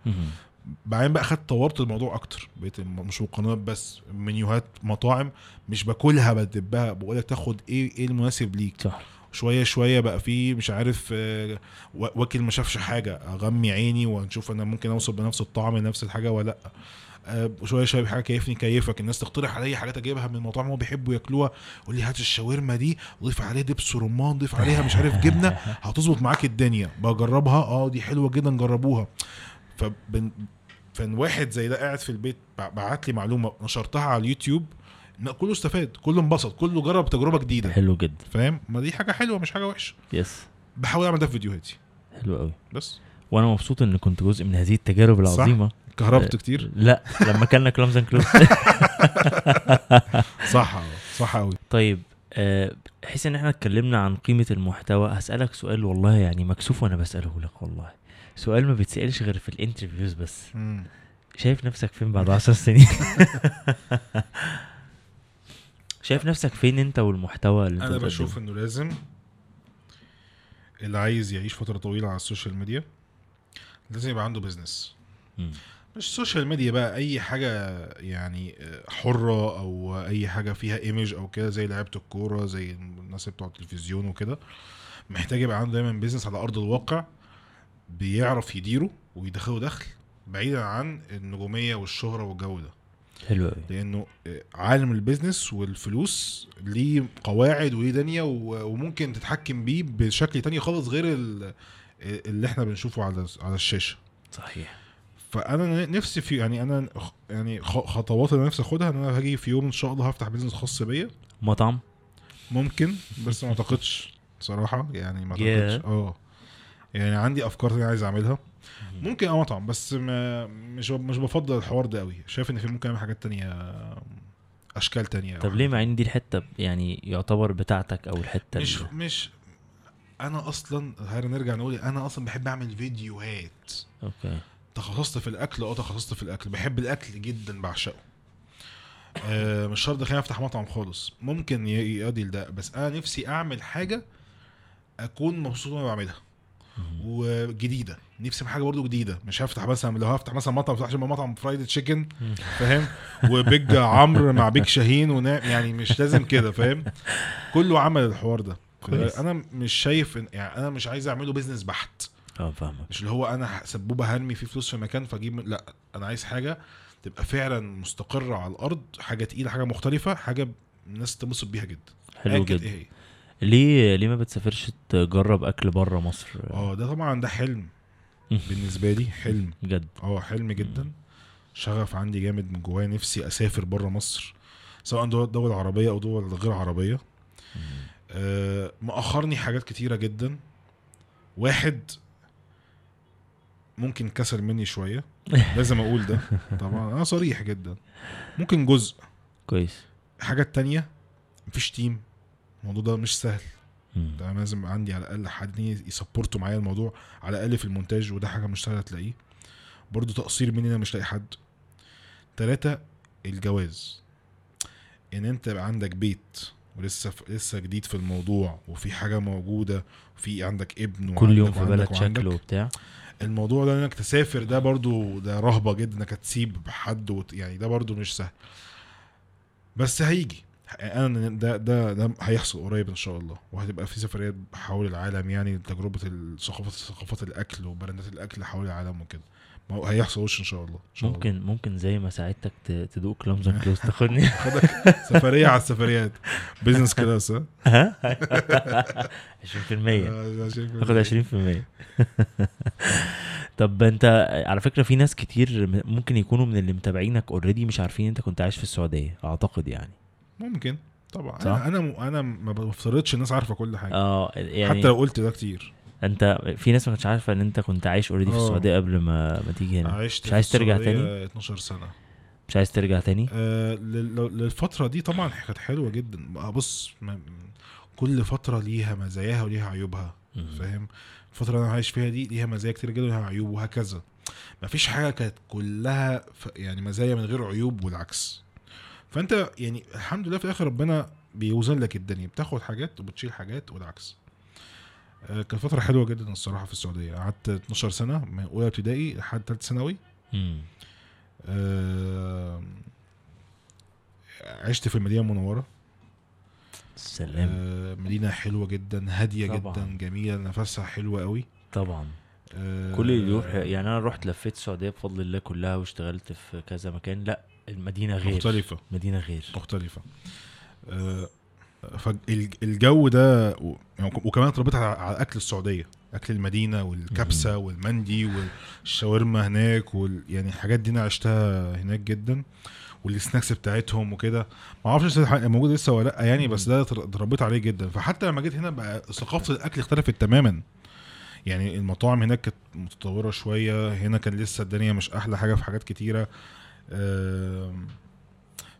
بعدين بقى خدت طورت الموضوع أكتر. بقيت مش مقارنات بس منيوهات مطاعم مش باكلها بدبها بقول لك تاخد إيه إيه المناسب ليك. صح. شوية شوية بقى في مش عارف آه، وا- واكل ما شافش حاجة أغمي عيني ونشوف أنا ممكن أوصل بنفس الطعم لنفس الحاجة ولا لأ. آه، شوية شوية حاجة كيفني كيفك. الناس تقترح عليا حاجات أجيبها من مطاعم هو بيحبوا ياكلوها. يقول لي هات الشاورما دي ضيف عليها دبس رمان ضيف عليها مش عارف جبنة. هتظبط معاك الدنيا. بجربها؟ آه دي حلوة جدا جربوها. فبن فان واحد زي ده قاعد في البيت بع- بعت لي معلومة نشرتها على اليوتيوب. لا، كله استفاد كله انبسط كله جرب تجربة جديدة. حلو جدا. فاهم؟ ما دي حاجة حلوة مش حاجة وحشة. yes بحاول أعمل ده في فيديوهاتي. حلو قوي بس. وأنا مبسوط إن كنت جزء من هذه التجارب العظيمة. كهربت آه، كتير. لا لما كنا Clams and Claws صح صح قوي طيب آه، بحيث إن إحنا اتكلمنا عن قيمة المحتوى هسألك سؤال والله يعني مكسوف وأنا بسأله لك والله. سؤال ما بيتسألش غير في ال interviews بس. شايف نفسك فين بعد عشر سنين؟ شايف نفسك فين انت والمحتوى اللي انت أنا؟ بشوف إنه لازم اللي عايز يعيش فترة طويلة على ال social media لازم يبقى عنده business. مش social media بقى أي حاجة يعني حرة أو أي حاجة فيها image أو كده زي لعيبة الكورة زي الناس بتوع التلفزيون وكده محتاج يبقى عنده دايما business على أرض الواقع بيعرف يديره ويدخله دخل بعيدا عن النجومية والشهرة والجو ده حلو قوي لأنه عالم ال business والفلوس ليه قواعد وليه دنيا وممكن تتحكم بيه بشكل تاني خالص غير ال- اللي إحنا بنشوفه على على الشاشة. صحيح. فأنا نفسي في يعني أنا يعني خطوات اللي نفسي أخدها إن أنا هاجي في يوم إن شاء الله هفتح business خاص بيا. مطعم؟ ممكن بس ما أعتقدش صراحة يعني ما Yeah. اعتقدش آه. يعني عندي أفكار تانية عايز أعملها. ممكن آه مطعم بس ما مش مش بفضل الحوار ده قوي شايف إن في ممكن اعمل حاجات تانية أشكال تانية. طب ليه مع إن دي الحتة يعني يعتبر بتاعتك أو الحتة مش ال- مش أنا أصلا هنرجع نقول أنا أصلا بحب أعمل فيديوهات. أوكي. تخصصت في الأكل آه تخصصت في الأكل. بحب الأكل جدا بعشقه. آه مش شرط خليني أفتح مطعم خالص. ممكن ي- يقضي لده بس أنا نفسي أعمل حاجة أكون مبسوط وأنا بعملها. وجديدة. نفسي أعمل حاجة برضو جديدة. مش هفتح مثلا لو هفتح مثلا مطعم ما افتحش مطعم fried chicken. فاهم؟ و Big عمرو مع Big شاهين ونا... يعني مش لازم كده فاهم؟ كله عمل الحوار ده. كويس. أنا مش شايف إن- يعني أنا مش عايز أعمله business بحت. آه فاهمك. مش اللي هو أنا سبوبة هرمي فيه فلوس في مكان فأجيب لا. أنا عايز حاجة تبقى فعلا مستقرة على الأرض حاجة تقيلة حاجة مختلفة حاجة الناس تنبسط بيها جدا. حلو جدا. هي. ليه ليه ما بتسافرش تجرب أكل بره مصر؟ آه ده طبعا ده حلم. بالنسبة لي حلم. بجد آه حلم جدا. شغف عندي جامد من جوايا نفسي أسافر بره مصر سواء دول دول عربية أو دول غير عربية. آه مأخرني حاجات كتيرة جدا. واحد ممكن كسر مني شوية. لازم أقول ده. طبعا أنا صريح جدا. ممكن جزء. كويس. حاجات تانية مفيش تيم. الموضوع ده مش سهل. ده لازم يبقى عندي على الأقل حد يسبورتوا معايا الموضوع على الأقل في المونتاج وده حاجة مش سهلة تلاقيه. برضو تقصير مني أنا مش لاقي حد. تلاتة الجواز. إن أنت يبقى عندك بيت ولسه ف... لسه جديد في الموضوع وفي حاجة موجودة وفي عندك ابن كل يوم وعندك في وعندك بالك وعندك. شكل وبتاع. الموضوع ده إنك تسافر ده برضو ده رهبة جدا إنك تسيب حد وت... يعني ده برضو مش سهل. بس هيجي. أنا ده ده ده هيحصل قريب إن شاء الله وهتبقى في سفريات حول العالم يعني تجربة الثقافات ثقافات الأكل وبراندات الأكل حول العالم وكده. ما هو هيحصل وش إن شاء الله إن شاء ممكن ممكن زي ما ساعدتك تدوق كلامز أند كلوز تاخدني. الله خدك سفرية على السفريات. business class ها؟ ها؟ 20% آه،. تاخد 20% طب أنت على فكرة في ناس كتير ممكن يكونوا من اللي متابعينك already مش عارفين أنت كنت عايش في السعودية أعتقد يعني. ممكن طبعا. صح؟ أنا أنا أنا ما بفترضش الناس عارفة كل حاجة. آه يعني حتى لو قلت ده كتير. أنت في ناس ما كانتش عارفة إن أنت كنت عايش already في آه. السعودية قبل ما ما تيجي هنا. عشت مش عايز ترجع تاني؟ 12 سنة. مش عايز ترجع تاني؟ آه لل- للفترة دي طبعا كانت حلوة جدا. آه، بص كل فترة ليها مزاياها وليها عيوبها. فاهم؟ الفترة اللي أنا عايش فيها دي ليها مزايا كتير جدا وليها عيوب وهكذا. مفيش حاجة كانت كلها يعني مزايا من غير عيوب والعكس. فانت يعني الحمد لله في الآخر ربنا بيوزن لك الدنيا بتاخد حاجات وبتشيل حاجات والعكس. آه، كانت فترة حلوة جدا الصراحة في السعودية. قعدت 12 سنة من أولى ابتدائي لحد تالتة ثانوي. آه، عشت في المدينة المنورة. سلام. آه، مدينة حلوة جدا هادية طبعاً. جدا جميلة نفسها حلوة قوي. طبعا. آه، كل اللي يروح يعني أنا رحت لفيت السعودية بفضل الله كلها واشتغلت في كذا مكان. لأ المدينة غير. مختلفة. مدينة غير. مختلفة. آه، فالجو ده يعني وكمان اتربيت على أكل السعودية. أكل المدينة والكبسة والمندي والشاورما هناك وال يعني الحاجات دي أنا عشتها هناك جدا. والسناكس بتاعتهم وكده. ما أعرفش لسه موجود لسه ولا لأ يعني بس ده اتر- اتربيت عليه جدا. فحتى لما جيت هنا بقى ثقافة الأكل اختلفت تماما. يعني المطاعم هناك كانت متطورة شوية. هنا كان لسه الدنيا مش أحلى حاجة في حاجات كتيرة.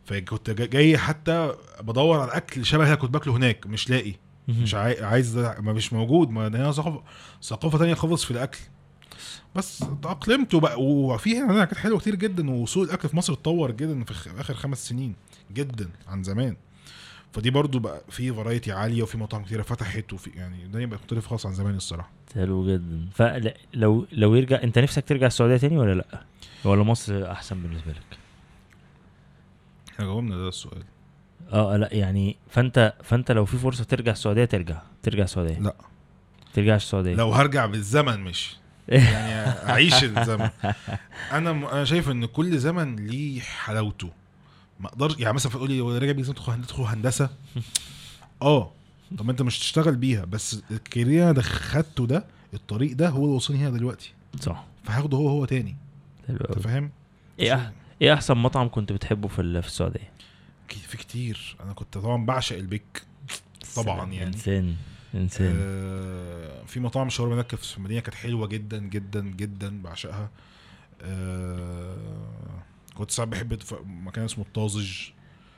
فكنت جا- جاي حتى بدور على أكل شبه اللي كنت باكله هناك مش لاقي مش عاي... عايز ما مش موجود ما هنا ثقافه ثقافة تانية خالص في الأكل. بس تأقلمت وبقى وفي هنا كانت حلوة كتير جدا وسوق الأكل في مصر اتطور جدا في آخر خمس سنين جدا عن زمان. فدي برضو بقى في فرايتي عالية وفي مطاعم كتيرة فتحت وفي يعني الدنيا بقت مختلفة خالص عن زمان الصراحة. حلو جدا. فلو لو يرجع أنت نفسك ترجع السعودية تاني ولا لأ؟ ولا مصر أحسن بالنسبة لك؟ إحنا جاوبنا ده السؤال. آه لا يعني فأنت فأنت لو في فرصة ترجع السعودية ترجع. ترجع السعودية. لا. ترجعش السعودية. لو هرجع بالزمن مش. يعني أعيش الزمن. أنا م... أنا شايف إن كل زمن ليه حلاوته. ما أقدرش يعني مثلا تقول لي هو راجع بيزن تدخل هندسه تدخل هندسة؟ آه. طب أنت مش تشتغل بيها. بس الكارير أنا خدته ده الطريق ده هو اللي وصلني هنا دلوقتي. صح. فهاخده هو هو تاني. حلو انت قوي فاهم؟ إيه أح... إيه أحسن مطعم كنت بتحبه في في السعودية؟ في كتير. أنا كنت طبعا بعشق البيك. طبعاً. يعني. إنسان. إنسان. آه في مطاعم شاورما هناك في المدينة كانت حلوة جدا جدا جدا. بعشقها. آه كنت ساعات بحب مكان اسمه الطازج.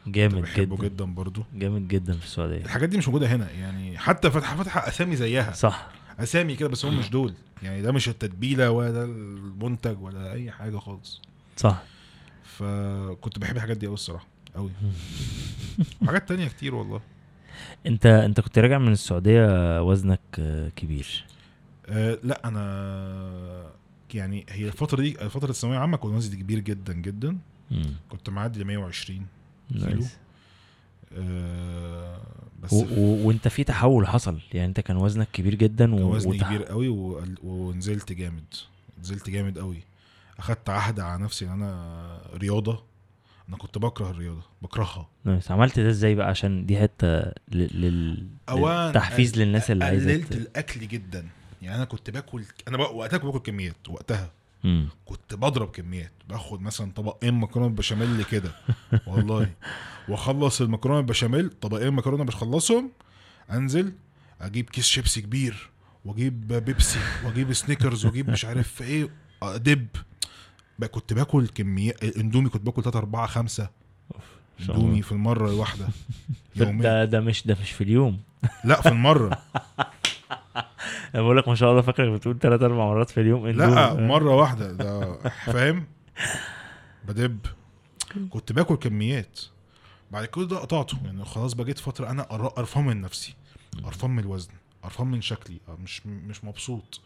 جامد بحبه جدا. جدا برضو. جامد جدا في السعودية. الحاجات دي مش موجودة هنا يعني. حتى فتح فتح أسامي زيها. صح. أسامي كده بس هم مش دول. يعني ده مش التتبيلة ولا ده المنتج ولا أي حاجة خالص. صح. فكنت بحب الحاجات دي قوي الصراحة قوي وحاجات تانية كتير والله. أنت أنت كنت راجع من السعودية وزنك كبير. أه لا أنا يعني هي الفترة دي فتره الثانوية العامة كنت وزني كبير جدا جدا. مم. كنت معدي ل 120 كيلو. بس و... و... وانت في تحول حصل. يعني انت كان وزنك كبير جدا و... وزني وتح- كبير قوي و- ونزلت جامد. نزلت جامد قوي. أخدت عهد على نفسي إن أنا رياضة. أنا كنت بكره الرياضة بكرهها. nice. عملت ده إزاي بقى؟ عشان دي حتة ل... لل... أوان تحفيز قل- للناس اللي عايزة قللت الأكل جدا. يعني أنا كنت باكل أنا بق... وقتها كنت باكل كميات وقتها. مم. كنت بضرب كميات. باخد مثلا طبقين مكرونة بشاميل كده. والله. واخلص المكرونة البشاميل طبقين مكرونة بخلصهم أنزل أجيب كيس شيبسي كبير وأجيب بيبسي وأجيب سنيكرز وأجيب مش عارف إيه أدب. بقى كنت باكل كميات الاندومي كنت باكل 3 4 5 شاء الله. اندومي في المرة الواحدة. ده ده مش ده مش في اليوم. لا في المرة. أنا بقول لك ما شاء الله فاكرك بتقول ثلاث أربع مرات في اليوم لا. مرة واحدة. ده فاهم؟ بدب. كنت باكل كميات. بعد كده ده قطعته. يعني خلاص بقيت فترة أنا قر- قرفان من نفسي. قرفان من الوزن. قرفان من شكلي. مش مش مبسوط.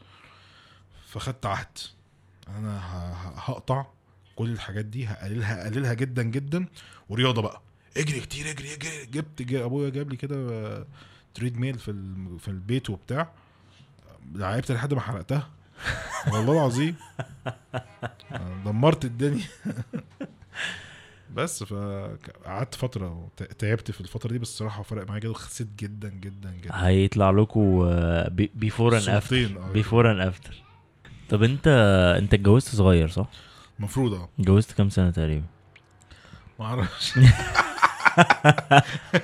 فخدت عهد. أنا هقطع كل الحاجات دي. هقللها هقللها جدا جدا. ورياضة بقى. اجري كتير اجري اجري. جبت أبويا جاب لي كده آه، تريد ميل في في البيت وبتاع. لعبت لحد ما حرقتها. والله العظيم. دمرت الدنيا. بس فقعدت فترة تعبت في الفترة دي بس الصراحة فرق معايا جدا وخسيت جدا جدا جدا. هيطلع لكم before and after. before and after طب انت انت اتجوزت صغير صح؟ المفروض آه. اتجوزت كام سنة تقريبا؟ ما أعرفش.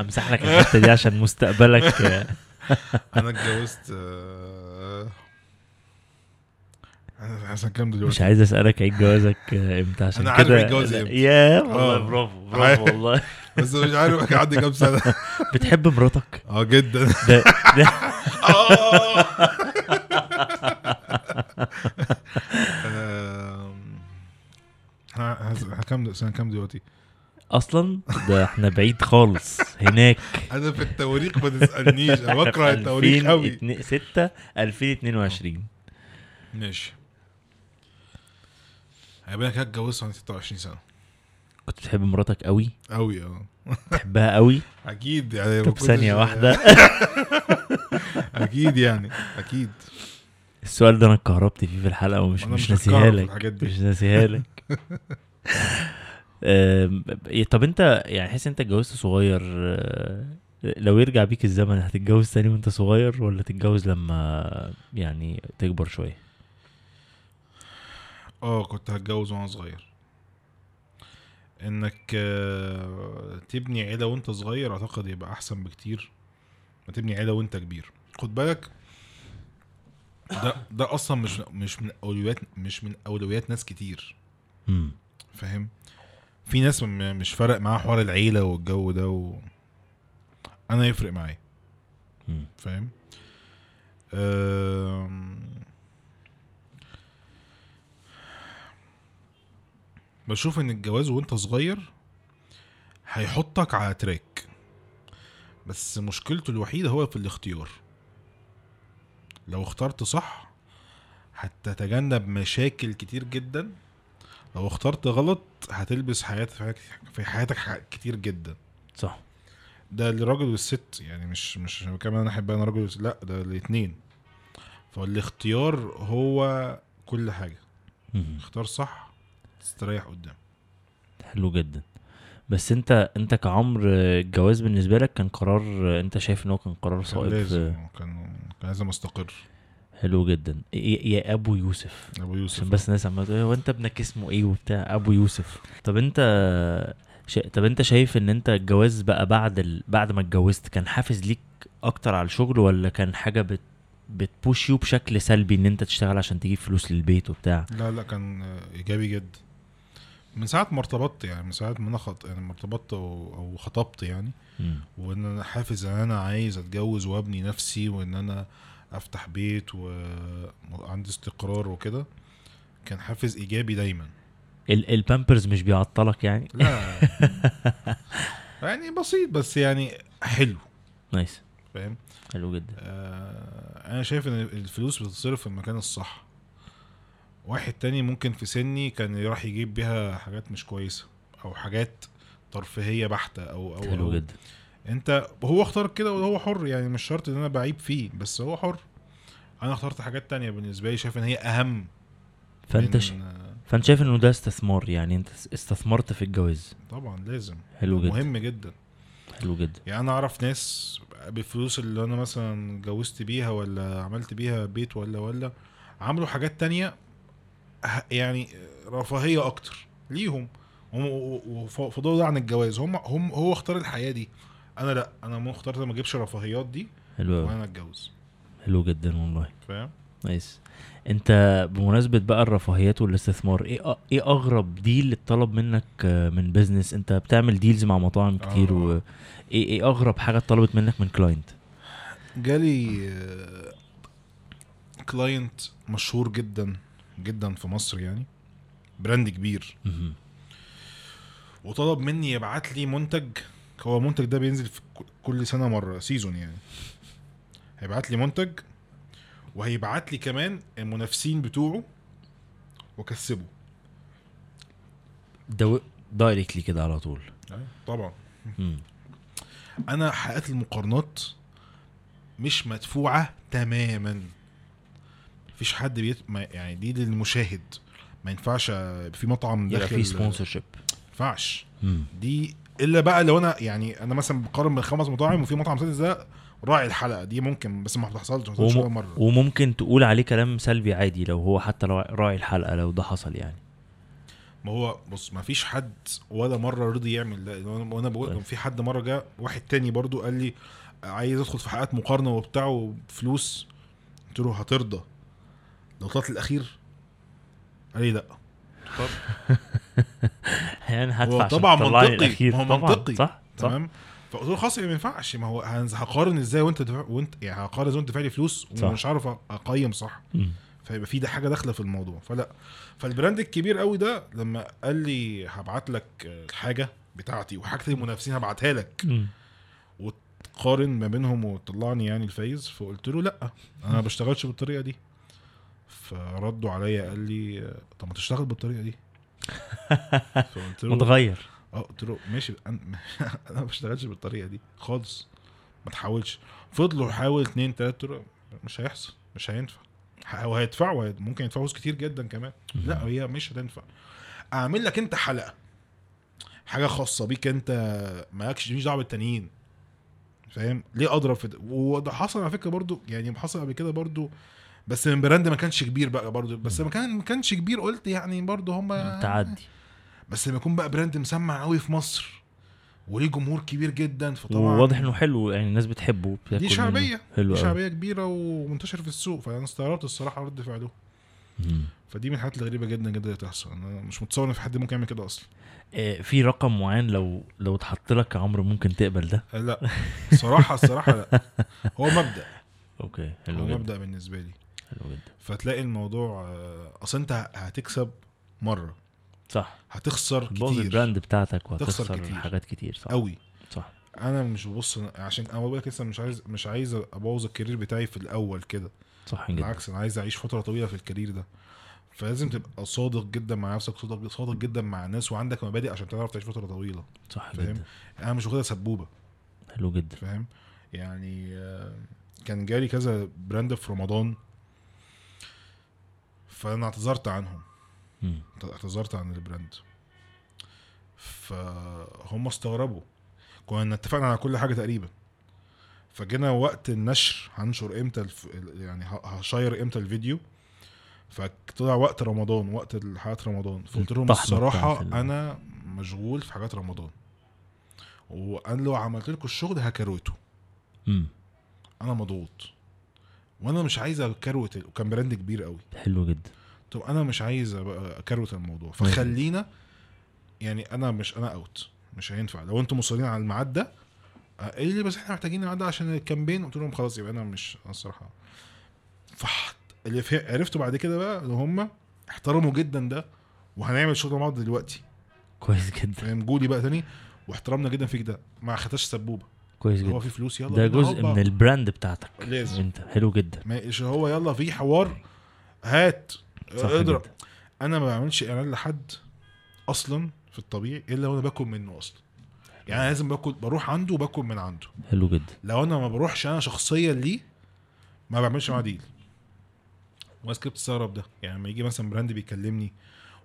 امسح لك الحتة دي عشان مستقبلك. أنا اتجوزت آه، أنا عشان كام مش دلوقتي عايز أسألك عيد جوازك آه، إمتى؟ عشان أنا عارف كده عيد جوازي إمتى. يا والله آه. برافو عارف. برافو والله. بس مش عارف عندي كام سنة. بتحب مراتك؟ آه جدا. ده, كام سنة كام دلوقتي؟ أصلا؟ ده إحنا بعيد خالص. هناك. أنا في التواريخ ما تسألنيش. أنا بكره التواريخ قوي 6 2022 ماشي. هيبقى لك اتجوزت وأنا 26 سنة. كنت بتحب مراتك قوي قوي آه. تحبها قوي أكيد يعني طب ثانية واحدة. أكيد يعني أكيد. السؤال ده أنا اتكهربت فيه في الحلقة ومش مش ناسيها لك. مش ناسيها لك. طب انت يعني حاسس انت اتجوزت صغير أه، لو يرجع بيك الزمن هتتجوز تاني وانت صغير ولا تتجوز لما يعني تكبر شوية؟ آه كنت هتجوز وأنا صغير. انك آه، تبني عيلة وانت صغير اعتقد يبقى احسن بكتير ما تبني عيلة وانت كبير. خد بالك ده ده أصلا مش مش من أولويات مش من أولويات ناس كتير. امم فاهم؟ في ناس مش فارق معاها حوار العيلة والجو ده و... أنا يفرق معايا. فاهم؟ أم... بشوف إن الجواز وأنت صغير هيحطك على تراك. بس مشكلته الوحيدة هو في الاختيار. لو اخترت صح هتتجنب مشاكل كتير جدا. لو اخترت غلط هتلبس حياتك في حياتك كتير جدا. صح. ده للراجل والست يعني مش مش كمان أنا أحب أنا راجل والست لأ ده الاتنين فالاختيار هو كل حاجة. مم. اختار صح تستريح قدام. حلو جدا. بس انت أنت كعمر الجواز بالنسبة لك كان قرار أنت شايف إن هو كان قرار كان صائب لازم آه، كان كان لازم أستقر. حلو جدا. يا يا أبو يوسف. أبو يوسف. بس الناس عماله تقول هو انت ابنك اسمه إيه وبتاع؟ أبو يوسف. طب أنت شا... طب أنت شايف إن أنت الجواز بقى بعد ال... بعد ما اتجوزت كان حافز ليك أكتر على الشغل ولا كان حاجة بت بتبوش يو بشكل سلبي إن أنت تشتغل عشان تجيب فلوس للبيت وبتاع؟ لا لا كان إيجابي جدا من ساعة ما ارتبطت يعني من ساعة ما أنا خط... يعني ما ارتبطت أو, أو خطبت يعني. مم. وإن أنا حافز إن أنا عايز أتجوز وأبني نفسي وإن أنا أفتح بيت وعندي استقرار وكده كان حافز إيجابي دايما. ال... البامبرز مش بيعطلك يعني؟ لا. يعني بسيط بس يعني حلو. nice. فاهم؟ حلو جدا. آه أنا شايف إن الفلوس بتتصرف في المكان الصح. واحد تاني ممكن في سني كان يروح يجيب بيها حاجات مش كويسة أو حاجات ترفيهية بحتة أو أو حلو أو. جدا. انت هو اختار كده وهو حر يعني مش شرط ان أنا بعيب فيه بس هو حر. أنا اخترت حاجات تانية بالنسبة لي شايف ان هي اهم فانت ش... فانت شايف انه ده استثمار يعني انت استثمرت في الجواز. طبعا لازم. حلو جدا. مهم جدا. حلو جدا. يعني أنا اعرف ناس بالفلوس اللي أنا مثلا اتجوزت بيها ولا عملت بيها بيت ولا ولا عملوا حاجات تانية يعني رفاهية أكتر ليهم. هم وفضلوا ده عن الجواز. هم هم هو اختار الحياة دي. أنا لا أنا مو اخترت ما اجيبش الرفاهيات دي حلو. وأنا اتجوز. حلو جدا والله. فاهم؟ nice. انت بمناسبة بقى الرفاهيات والاستثمار إيه إيه اغرب deal اتطلب منك آه، من business انت بتعمل deals مع مطاعم كتير آه. و إيه اغرب حاجة اتطلبت منك من كلاينت جالي كلاينت مشهور جدا جدا في مصر يعني brand كبير. وطلب مني يبعت لي منتج هو المنتج ده بينزل في كل سنة مرة season يعني. هيبعت لي منتج وهيبعت لي كمان المنافسين بتوعه واكسبه ده directly كده على طول. طبعا. مم. أنا حققت المقارنات مش مدفوعة تماما. مفيش حد بيت... ما يعني دي للمشاهد. ما ينفعش في مطعم داخل في sponsorship ينفعش. مم. دي إلا بقى لو أنا يعني أنا مثلا بقارن بين خمس مطاعم وفي مطعم سادس ده راعي الحلقة دي ممكن بس ما بتحصلش وم... مرة. وممكن تقول عليه كلام سلبي عادي لو هو حتى لو راعي الحلقة لو ده حصل يعني. ما هو بص ما فيش حد ولا مرة رضي يعمل ده. وأنا بقول. في حد مرة جه واحد تاني برضو قال لي عايز أدخل في حلقات مقارنة وبتاع وفلوس قلت له هترضى. لو طلعت الاخير قال لي لأ. طب. يعني هدفع طبعا منطقي، الأخير. هو منطقي. صح؟ تمام؟ فقلت له خلاص ما ينفعش. ما هو هقارن إزاي وأنت دفع وأنت يعني هقارن إزاي وأنت دافع لي فلوس. ومش عارف أقيم صح. فيبقى في ده حاجة داخلة في الموضوع. فلا. فالبراند الكبير قوي ده لما قال لي هبعت لك الحاجة بتاعتي وحاجة المنافسين هبعتها لك. مم. قارن ما بينهم وطلعني يعني الفايز. فقلت له لا أنا ما بشتغلش بالطريقة دي. فردوا عليا قال لي طب ما تشتغل بالطريقة دي. فقلت له متغير. آه قلت له ماشي أنا أنا ما بشتغلش بالطريقة دي خالص. ما تحاولش. فضلوا يحاول اتنين تلاته مش هيحصل. مش هينفع. وهيدفعوا وهي- ممكن يدفعوا فلوس كتير جدا كمان. لا هي مش هتنفع. أعمل لك أنت حلقة. حاجة خاصة بيك أنت. مالكش مش دعوة بالتانيين. فاهم؟ ليه أضرب في ده؟ وده حصل على فكرة برضو يعني حصل قبل كده برضو. بس من brand ما كانش كبير بقى برضو بس ما كان ما كانش كبير قلت يعني برضو هم تعدي. بس لما يكون بقى brand مسمع قوي في مصر وليه جمهور كبير جدا فطبعا وواضح إنه حلو يعني الناس بتحبه دي. شعبية. حلو دي. شعبية كبيرة ومنتشر في السوق فأنا استغربت الصراحة رد فعله. فدي من الحاجات الغريبة جدا جدا اللي تحصل أنا مش متصور إن في حد ممكن يعمل كده أصلا. آه، في رقم معين لو لو اتحط لك يا عمرو ممكن تقبل ده؟ آه، لا. الصراحه الصراحة لا. هو مبدأ. okay هو حلو جدا. مبدأ بالنسبة لي. حلو جدا. فتلاقي الموضوع آه، أصل أنت هتكسب مرة. صح. هتخسر كتير. ال brand بتاعتك تخسر وهتخسر كتير. حاجات كتير صح. قوي صح. أنا مش ببص عشان أنا بقول لك لسه مش عايز مش عايز أبوظ ال career بتاعي في الأول كده. صح جدا. بالعكس أنا عايز أعيش فترة طويلة في ال career ده. فلازم تبقى صادق جدا مع نفسك صادق صادق جدا مع الناس وعندك مبادئ عشان تعرف تعيش فترة طويلة. صح فاهم؟ جدا. أنا مش واخدها سبوبة. حلو جدا. فاهم؟ يعني آه، كان جالي كذا brand في رمضان. فأنا اعتذرت عنهم. اعتذرت عن ال brand. فهم استغربوا. كنا اتفقنا على كل حاجة تقريبا. فجينا وقت النشر هنشر إمتى الف... يعني هشير إمتى الفيديو. فطلع وقت رمضان وقت حلقات رمضان. فقلت لهم الصراحة أنا مشغول في حاجات رمضان. وأنا لو عملت لكم الشغل هكروته. أنا مضغوط. وأنا مش عايز اكروت وكان brand كبير قوي. حلو جدا. طب أنا مش عايز أبقى اكروت الموضوع. فخلينا يعني أنا مش أنا out مش هينفع. لو أنتم مصرين على الميعاد ده آه، قال لي بس إحنا محتاجين الميعاد ده عشان ال campaign قلت لهم خلاص يبقى أنا مش أنا الصراحة فحت اللي عرفته بعد كده بقى إن هم احترموا جدا ده وهنعمل شغل مع بعض دلوقتي. كويس جدا. فاهم؟ جولي بقى تاني واحترمنا جدا فيك ده. ما خدتش سبوبة. كويس هو جدا. في فلوس يلا ده جزء. من ال brand بتاعتك. لازم. انت حلو جدا. مش هو يلا في حوار. هات. صح اضرب أنا ما بعملش اعلان لحد أصلا في الطبيعي إلا وأنا باكل منه أصلا. يعني أنا لازم باكل بروح عنده وباكل من عنده. حلو جدا. لو أنا ما بروحش أنا شخصيا ليه ما بعملش معاه deal وناس كده بتستغرب ده. يعني لما يجي مثلا brand بيكلمني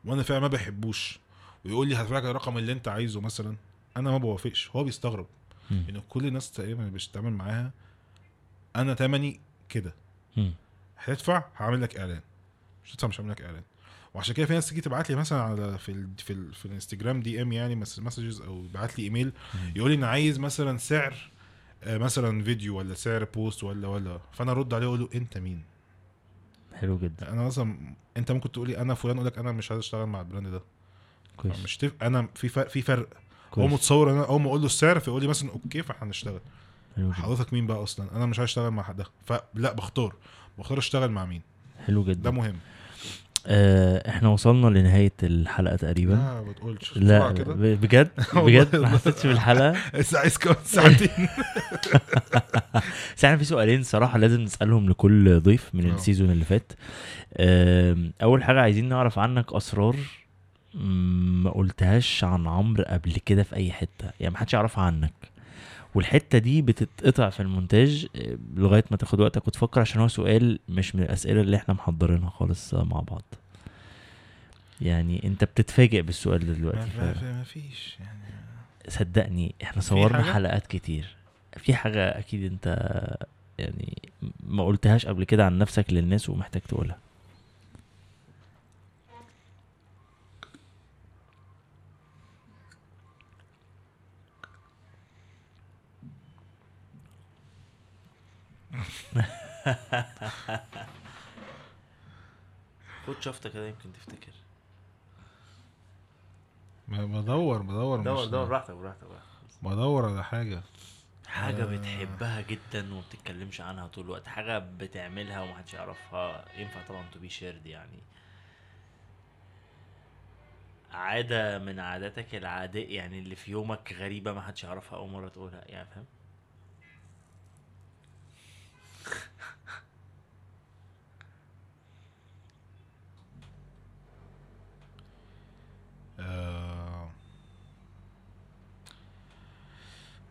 وأنا فعلا ما بحبوش ويقول لي هدفعك الرقم اللي أنت عايزه مثلا أنا ما بوافقش. هو بيستغرب. مم. ان كل الناس تقريبا اللي بتتعامل معاها أنا تمني كده. هتدفع هعمل لك إعلان. مش هتدفع مش هعمل لك إعلان. وعشان كده في ناس تيجي تبعت لي مثلا على في ال في ال في الإنستجرام DM يعني messages أو يبعت لي إيميل يقول لي أنا عايز مثلا سعر آه، مثلا فيديو ولا سعر post ولا ولا. فأنا أرد عليه أقول له أنت مين؟ حلو جدا. أنا مثلا أنت ممكن تقول لي أنا فلان. أقول لك أنا مش عايز أشتغل مع ال brand ده. كويس. مش تف... أنا في فرق في فرق. هو كويس متصور أنا أول ما أقول له السعر فيقول لي مثلا okay فإحنا هنشتغل. حلو حضرتك مين بقى أصلا؟ أنا مش عايز أشتغل مع حد. فلا بختار. بختار أشتغل مع مين؟ حلو ده جدا مهم. آه إحنا وصلنا لنهاية الحلقة تقريبا. لا ما بتقولش لا كده. بجد؟ بجد؟ ما. حسيتش بالحلقة؟ لسه عايز ساعتين. بس إحنا في سؤالين صراحة لازم نسألهم لكل ضيف من آه. السيزون اللي فات. آم، أول حاجة عايزين نعرف عنك أسرار. مم، ما قلتهاش عن عمرو قبل كده في أي حتة يعني ما حدش يعرفها عنك. والحتة دي بتتقطع في المونتاج لغاية ما تاخد وقتك وتفكر عشان هو سؤال مش من الأسئلة اللي إحنا محضرينها خالص مع بعض. يعني أنت بتتفاجئ بالسؤال ده دلوقتي ما, فيش يعني. صدقني إحنا صورنا؟ حلقات كتير. في حاجة أكيد أنت يعني ما قلتهاش قبل كده عن نفسك للناس ومحتاج تقولها. خد شفطة كده يمكن تفتكر. بدور بدور دور مش- دور براحتك براحتك. بدور على حاجة. حاجة آه. بتحبها جدا وما بتتكلمش عنها طول الوقت. حاجة بتعملها ومحدش يعرفها. ينفع طبعا to be shared يعني. عادة من عاداتك العادية يعني اللي في يومك غريبة ما حدش يعرفها أول مرة تقولها. يعني فاهم؟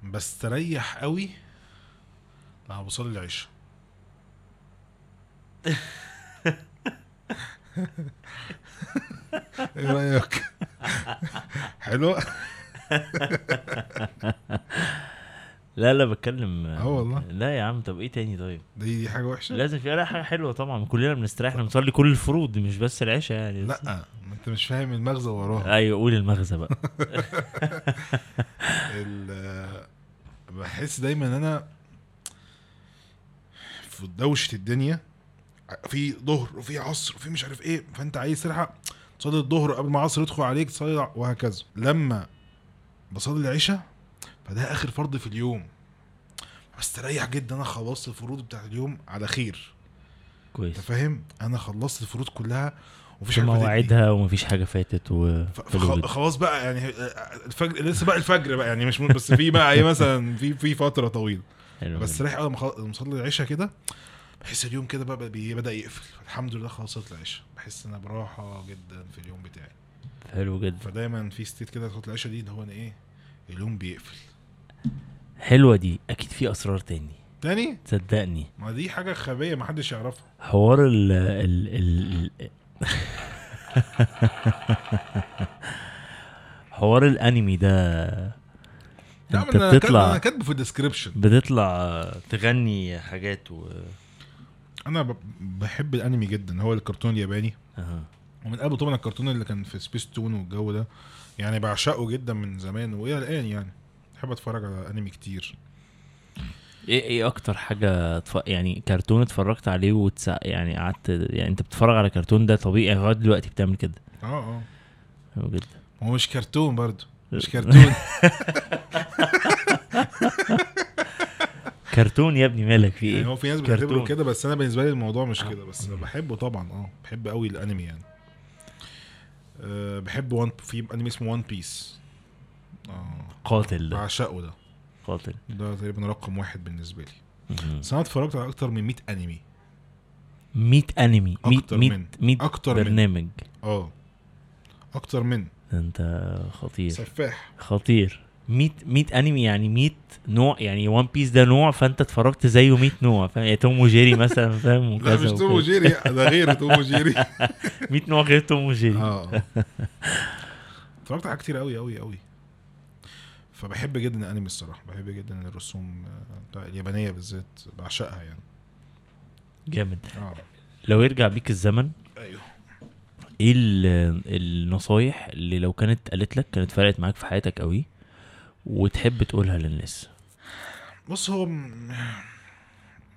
بستريح قوي لما بصلي العشاء. إيه رأيك؟ حلوة لا لا بتكلم. آه والله. لا يا عم طب إيه تاني طيب؟ دي دي حاجة وحشة. لازم في لا حاجة حلوة طبعا كلنا بنستريح لما نصلي كل الفروض مش بس العشاء يعني. لأ. انت مش فاهم المغزى وراها. أيوه قول المغزى بقى. بحس دايما إن أنا في دوشة الدنيا في ظهر وفي عصر وفي مش عارف إيه فأنت عايز تلحق تصلي الظهر قبل ما العصر يدخل عليك تصلي وهكذا. لما بصلي العشاء فده آخر فرض في اليوم. بستريح جدا أنا خلصت الفروض بتاعت اليوم على خير. أنت كويس فاهم؟ أنا خلصت الفروض كلها ومفيش في حاجة. مواعيدها ومفيش حاجة فاتت و خلاص بقى يعني الفجر لسه بقى الفجر بقى يعني مش م- بس في بقى إيه مثلا في في فترة طويلة. بس. رايح أول ما اصلي العشاء كده بحس اليوم كده بقى بدأ يقفل. الحمد لله خلصت العشاء. بحس إن براحة جدا في اليوم بتاعي. حلو جدا. فدايما في ستيت كده تاخد العشاء دي اللي هو أنا إيه اليوم بيقفل. حلوة دي. أكيد في أسرار تاني. تاني؟ صدقني. ما دي حاجة خبية ما حدش يعرفها. حوار ال ال ال- حوار الانمي ده. انت بتطلع أنا كاتبه في ال description بتطلع تغني حاجات و أنا بحب الانمي جدا. هو الكرتون الياباني. أها. ومن قبل طبعا الكرتون اللي كان في سبيس تون والجو ده. يعني بعشقه جدا من زمان وإلى الآن يعني. بحب أتفرج على أنمي كتير. إيه إيه أكتر حاجة تف... يعني كرتون اتفرجت عليه وتسع... يعني قعدت يعني انت بتتفرج على كرتون ده طبيعي لغاية دلوقتي بتعمل كده؟ آه آه. حلو جدا. هو مش كرتون برضه مش كرتون. كرتون يا ابني مالك في يعني إيه هو في ناس بتعتبره. كده بس أنا بالنسبة لي الموضوع مش كده بس بحبه طبعا آه. بحب قوي الأنمي يعني. أه بحب وان في أنمي اسمه One Piece آه. قاتل ده. بعشقه ده. قاتل. ده تقريبا رقم واحد بالنسبة لي. بس أنا اتفرجت على أكتر من 100 أنمي. 100 أنمي. 100 أكتر 100 من. 100 أكتر من. برنامج. آه. أكتر من. أنت خطير. سفاح. خطير. 100 100 أنمي يعني 100 نوع يعني One Piece ده نوع فأنت اتفرجت زيه 100 نوع. فاهم؟ يعني توم وجيري مثلا فاهم؟ لا مش توم وجيري ده غير توم وجيري 100 نوع غير توم وجيري آه. اتفرجت على كتير قوي قوي قوي فبحب جدا الأنمي الصراحة بحب جدا الرسوم آه، اليابانية بالذات بعشقها يعني. جامد. آه. لو يرجع بيك الزمن أيوه. إيه ال- النصايح اللي لو كانت قالت لك كانت فرقت معاك في حياتك قوي وتحب تقولها للناس؟ بص هو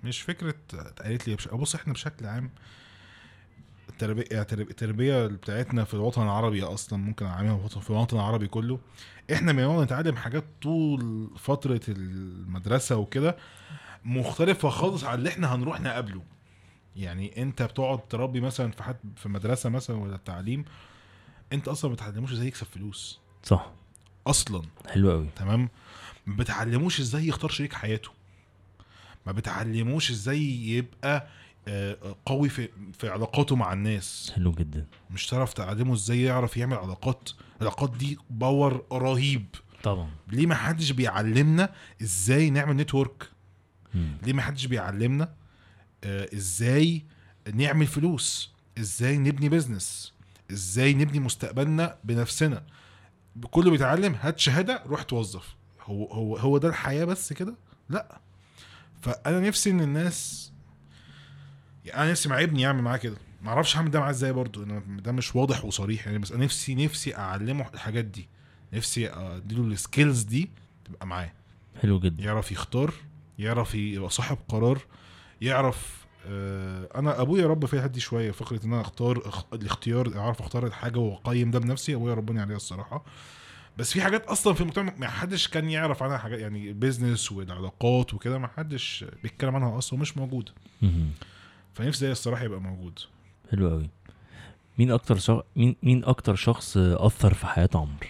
مش فكرة اتقالت لي بش... بص إحنا بشكل عام التربيه الترب- التربية بتاعتنا في الوطن العربي أصلا ممكن أعملها في الوطن العربي كله. إحنا بنقعد نتعلم حاجات طول فترة المدرسة وكده مختلفة خالص عن اللي إحنا هنروح نقابله. يعني أنت بتقعد تربي مثلا في حد في مدرسة مثلا ولا التعليم أنت أصلا ما بتعلموش إزاي يكسب فلوس. صح. أصلا. حلو قوي تمام؟ ما بتعلموش إزاي يختار شريك حياته. ما بتعلموش إزاي يبقى قوي في في علاقاته مع الناس. حلو جدا. مش تعرف تعلمه إزاي يعرف يعمل علاقات. العلاقات دي power رهيب. طبعا. ليه ما حدش بيعلمنا إزاي نعمل network. ليه ما حدش بيعلمنا آه إزاي نعمل فلوس؟ إزاي نبني business؟ إزاي نبني مستقبلنا بنفسنا؟ كله بيتعلم هات شهادة روح توظف. هو هو هو ده الحياة بس كده؟ لا. فأنا نفسي إن الناس يعني أنا نفسي مع ابني يعمل معاه كده. ما أعرفش هعمل ده معاه إزاي برضو أنا ده مش واضح وصريح. يعني بس أنا نفسي نفسي أعلمه الحاجات دي. نفسي أديله السكيلز دي تبقى معاه. حلو جدا. يعرف يختار يعرف يبقى صاحب قرار يعرف آه أنا أبويا رب فيها دي شوية. فكرة إن أنا أختار أخ- الاختيار أعرف أختار الحاجة وأقيم ده بنفسي أبويا رباني عليها الصراحة. بس في حاجات أصلا في المجتمع ما حدش كان يعرف عنها حاجات يعني بيزنس والعلاقات وكده ما حدش بيتكلم عنها أصلا ومش موجوده. فنفسي ده الصراحة يبقى موجود. حلو قوي مين أكتر شخص مين مين أكتر شخص أثر في حياة عمرو؟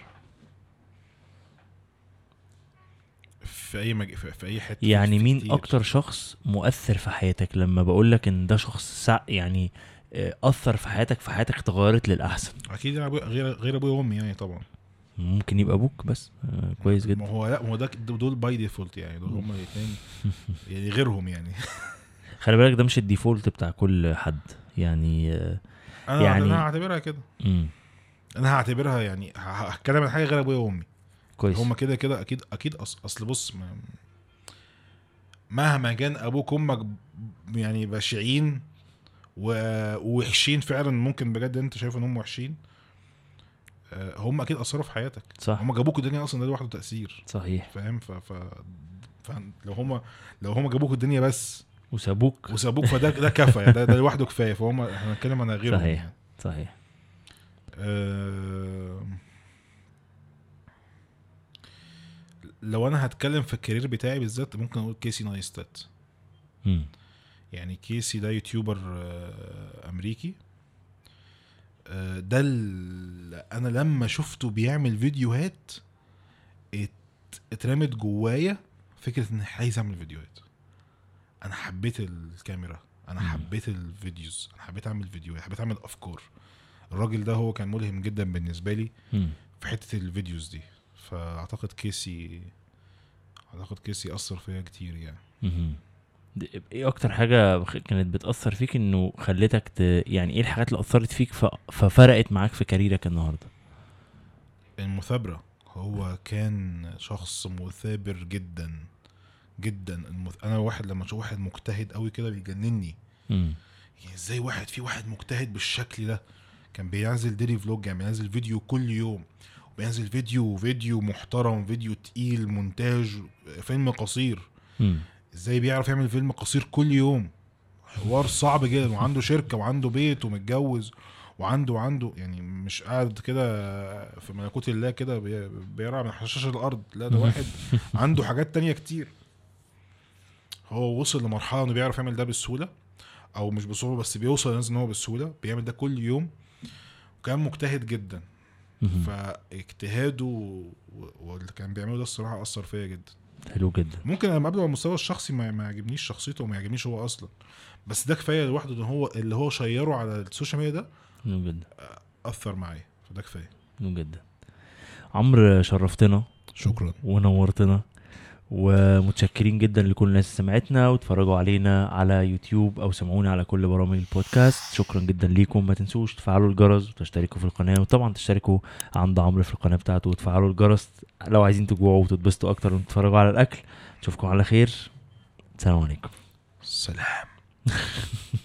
في أي مج... في في أي حتة يعني مين كتير. أكتر شخص مؤثر في حياتك؟ لما بقول لك إن ده شخص سع... يعني آه، أثر في حياتك في حياتك اتغيرت للأحسن. أكيد أبويا- غير غير أبويا وأمي يعني طبعا. ممكن يبقى أبوك بس آه، كويس ما جدا. هو لأ ما هو ده دول by default يعني دول هم الاثنين يعني غيرهم يعني. خلي بالك ده مش ال default بتاع كل حد. يعني أنا يعني- أنا هعتبرها كده. مم. أنا هعتبرها يعني هتكلم عن حاجة غير أبويا وأمي. كويس. هم كده كده أكيد أكيد أص... أصل بص ما... مهما كان أبوك وامك يعني بشعين. ووحشين فعلا ممكن بجد أنت شايف إن هم وحشين آه، هم أكيد أثروا في حياتك. صح. هم جابوك الدنيا أصلا ده لوحده تأثير. صحيح. فاهم؟ ف... ف... ف... لو هم لو هم جابوك الدنيا بس وسابوك. وسابوك فده ده كفى يعني ده, ده لوحده كفاية فهم إحنا هنتكلم عن غيرهم صحيح. صحيح. آه، لو أنا هتكلم في الكارير بتاعي بالذات ممكن أقول كيسي نايستات. مم. يعني كيسي ده YouTuber آه، أمريكي. آه، ده أنا لما شفته بيعمل فيديوهات ات- اترمت جوايا فكرة اني عايز أعمل فيديوهات. أنا حبيت الكاميرا أنا. حبيت ال videos أنا حبيت أعمل فيديوهات حبيت أعمل افكار الراجل ده هو كان ملهم جدا بالنسبة لي. في حتة ال videos دي. فأعتقد كيسي أعتقد كيسي أثر فيا كتير يعني. إيه أكتر حاجة خ- كانت بتأثر فيك إنه خلتك ت... يعني إيه الحاجات اللي أثرت فيك ف... ففرقت معاك في كاريرك النهاردة؟ المثابرة هو كان شخص مثابر جدا. جدا المث... أنا واحد لما أشوف واحد مجتهد قوي كده بيجنني. مم. يعني إزاي واحد في واحد مجتهد بالشكل ده؟ كان بينزل daily vlog يعني بينزل فيديو كل يوم. بينزل فيديو فيديو محترم فيديو تقيل مونتاج فيلم قصير. مم. إزاي بيعرف يعمل فيلم قصير كل يوم؟ حوار صعب جدا. وعنده شركة وعنده بيت ومتجوز وعنده وعنده يعني مش قاعد كده في ملكوت الله كده بي- بيرعى من حشاش الأرض. لا ده واحد عنده حاجات تانية كتير. هو وصل لمرحلة إنه بيعرف يعمل ده بسهولة أو مش بسهوله بس بيوصل للناس إن هو بسهولة بيعمل ده كل يوم وكان مجتهد جدا. فاجتهاده واللي كان بيعمله ده الصراحة أثر فيا جدا. حلو جدا. ممكن لما اقابله على المستوى الشخصي ما ما يعجبنيش شخصيته وما يعجبنيش هو أصلا بس ده كفاية لوحده إن هو اللي هو share ه على السوشيال ميديا ده حلو جدا. أثر معايا فده كفاية. حلو جدا. عمرو شرفتنا. شكرا. ونورتنا. ومتشكرين جدا لكل الناس اللي سمعتنا واتفرجوا علينا على يوتيوب أو سمعونا على كل برامج البودكاست. شكرا جدا ليكم. ما تنسوش تفعلوا الجرس وتشتركوا في القناة وطبعا تشتركوا عند عمرو في القناة بتاعته وتفعلوا الجرس لو عايزين تجوعوا وتتبسطوا أكتر وتتفرجوا على الأكل. اشوفكم على خير. سلام عليكم. سلام.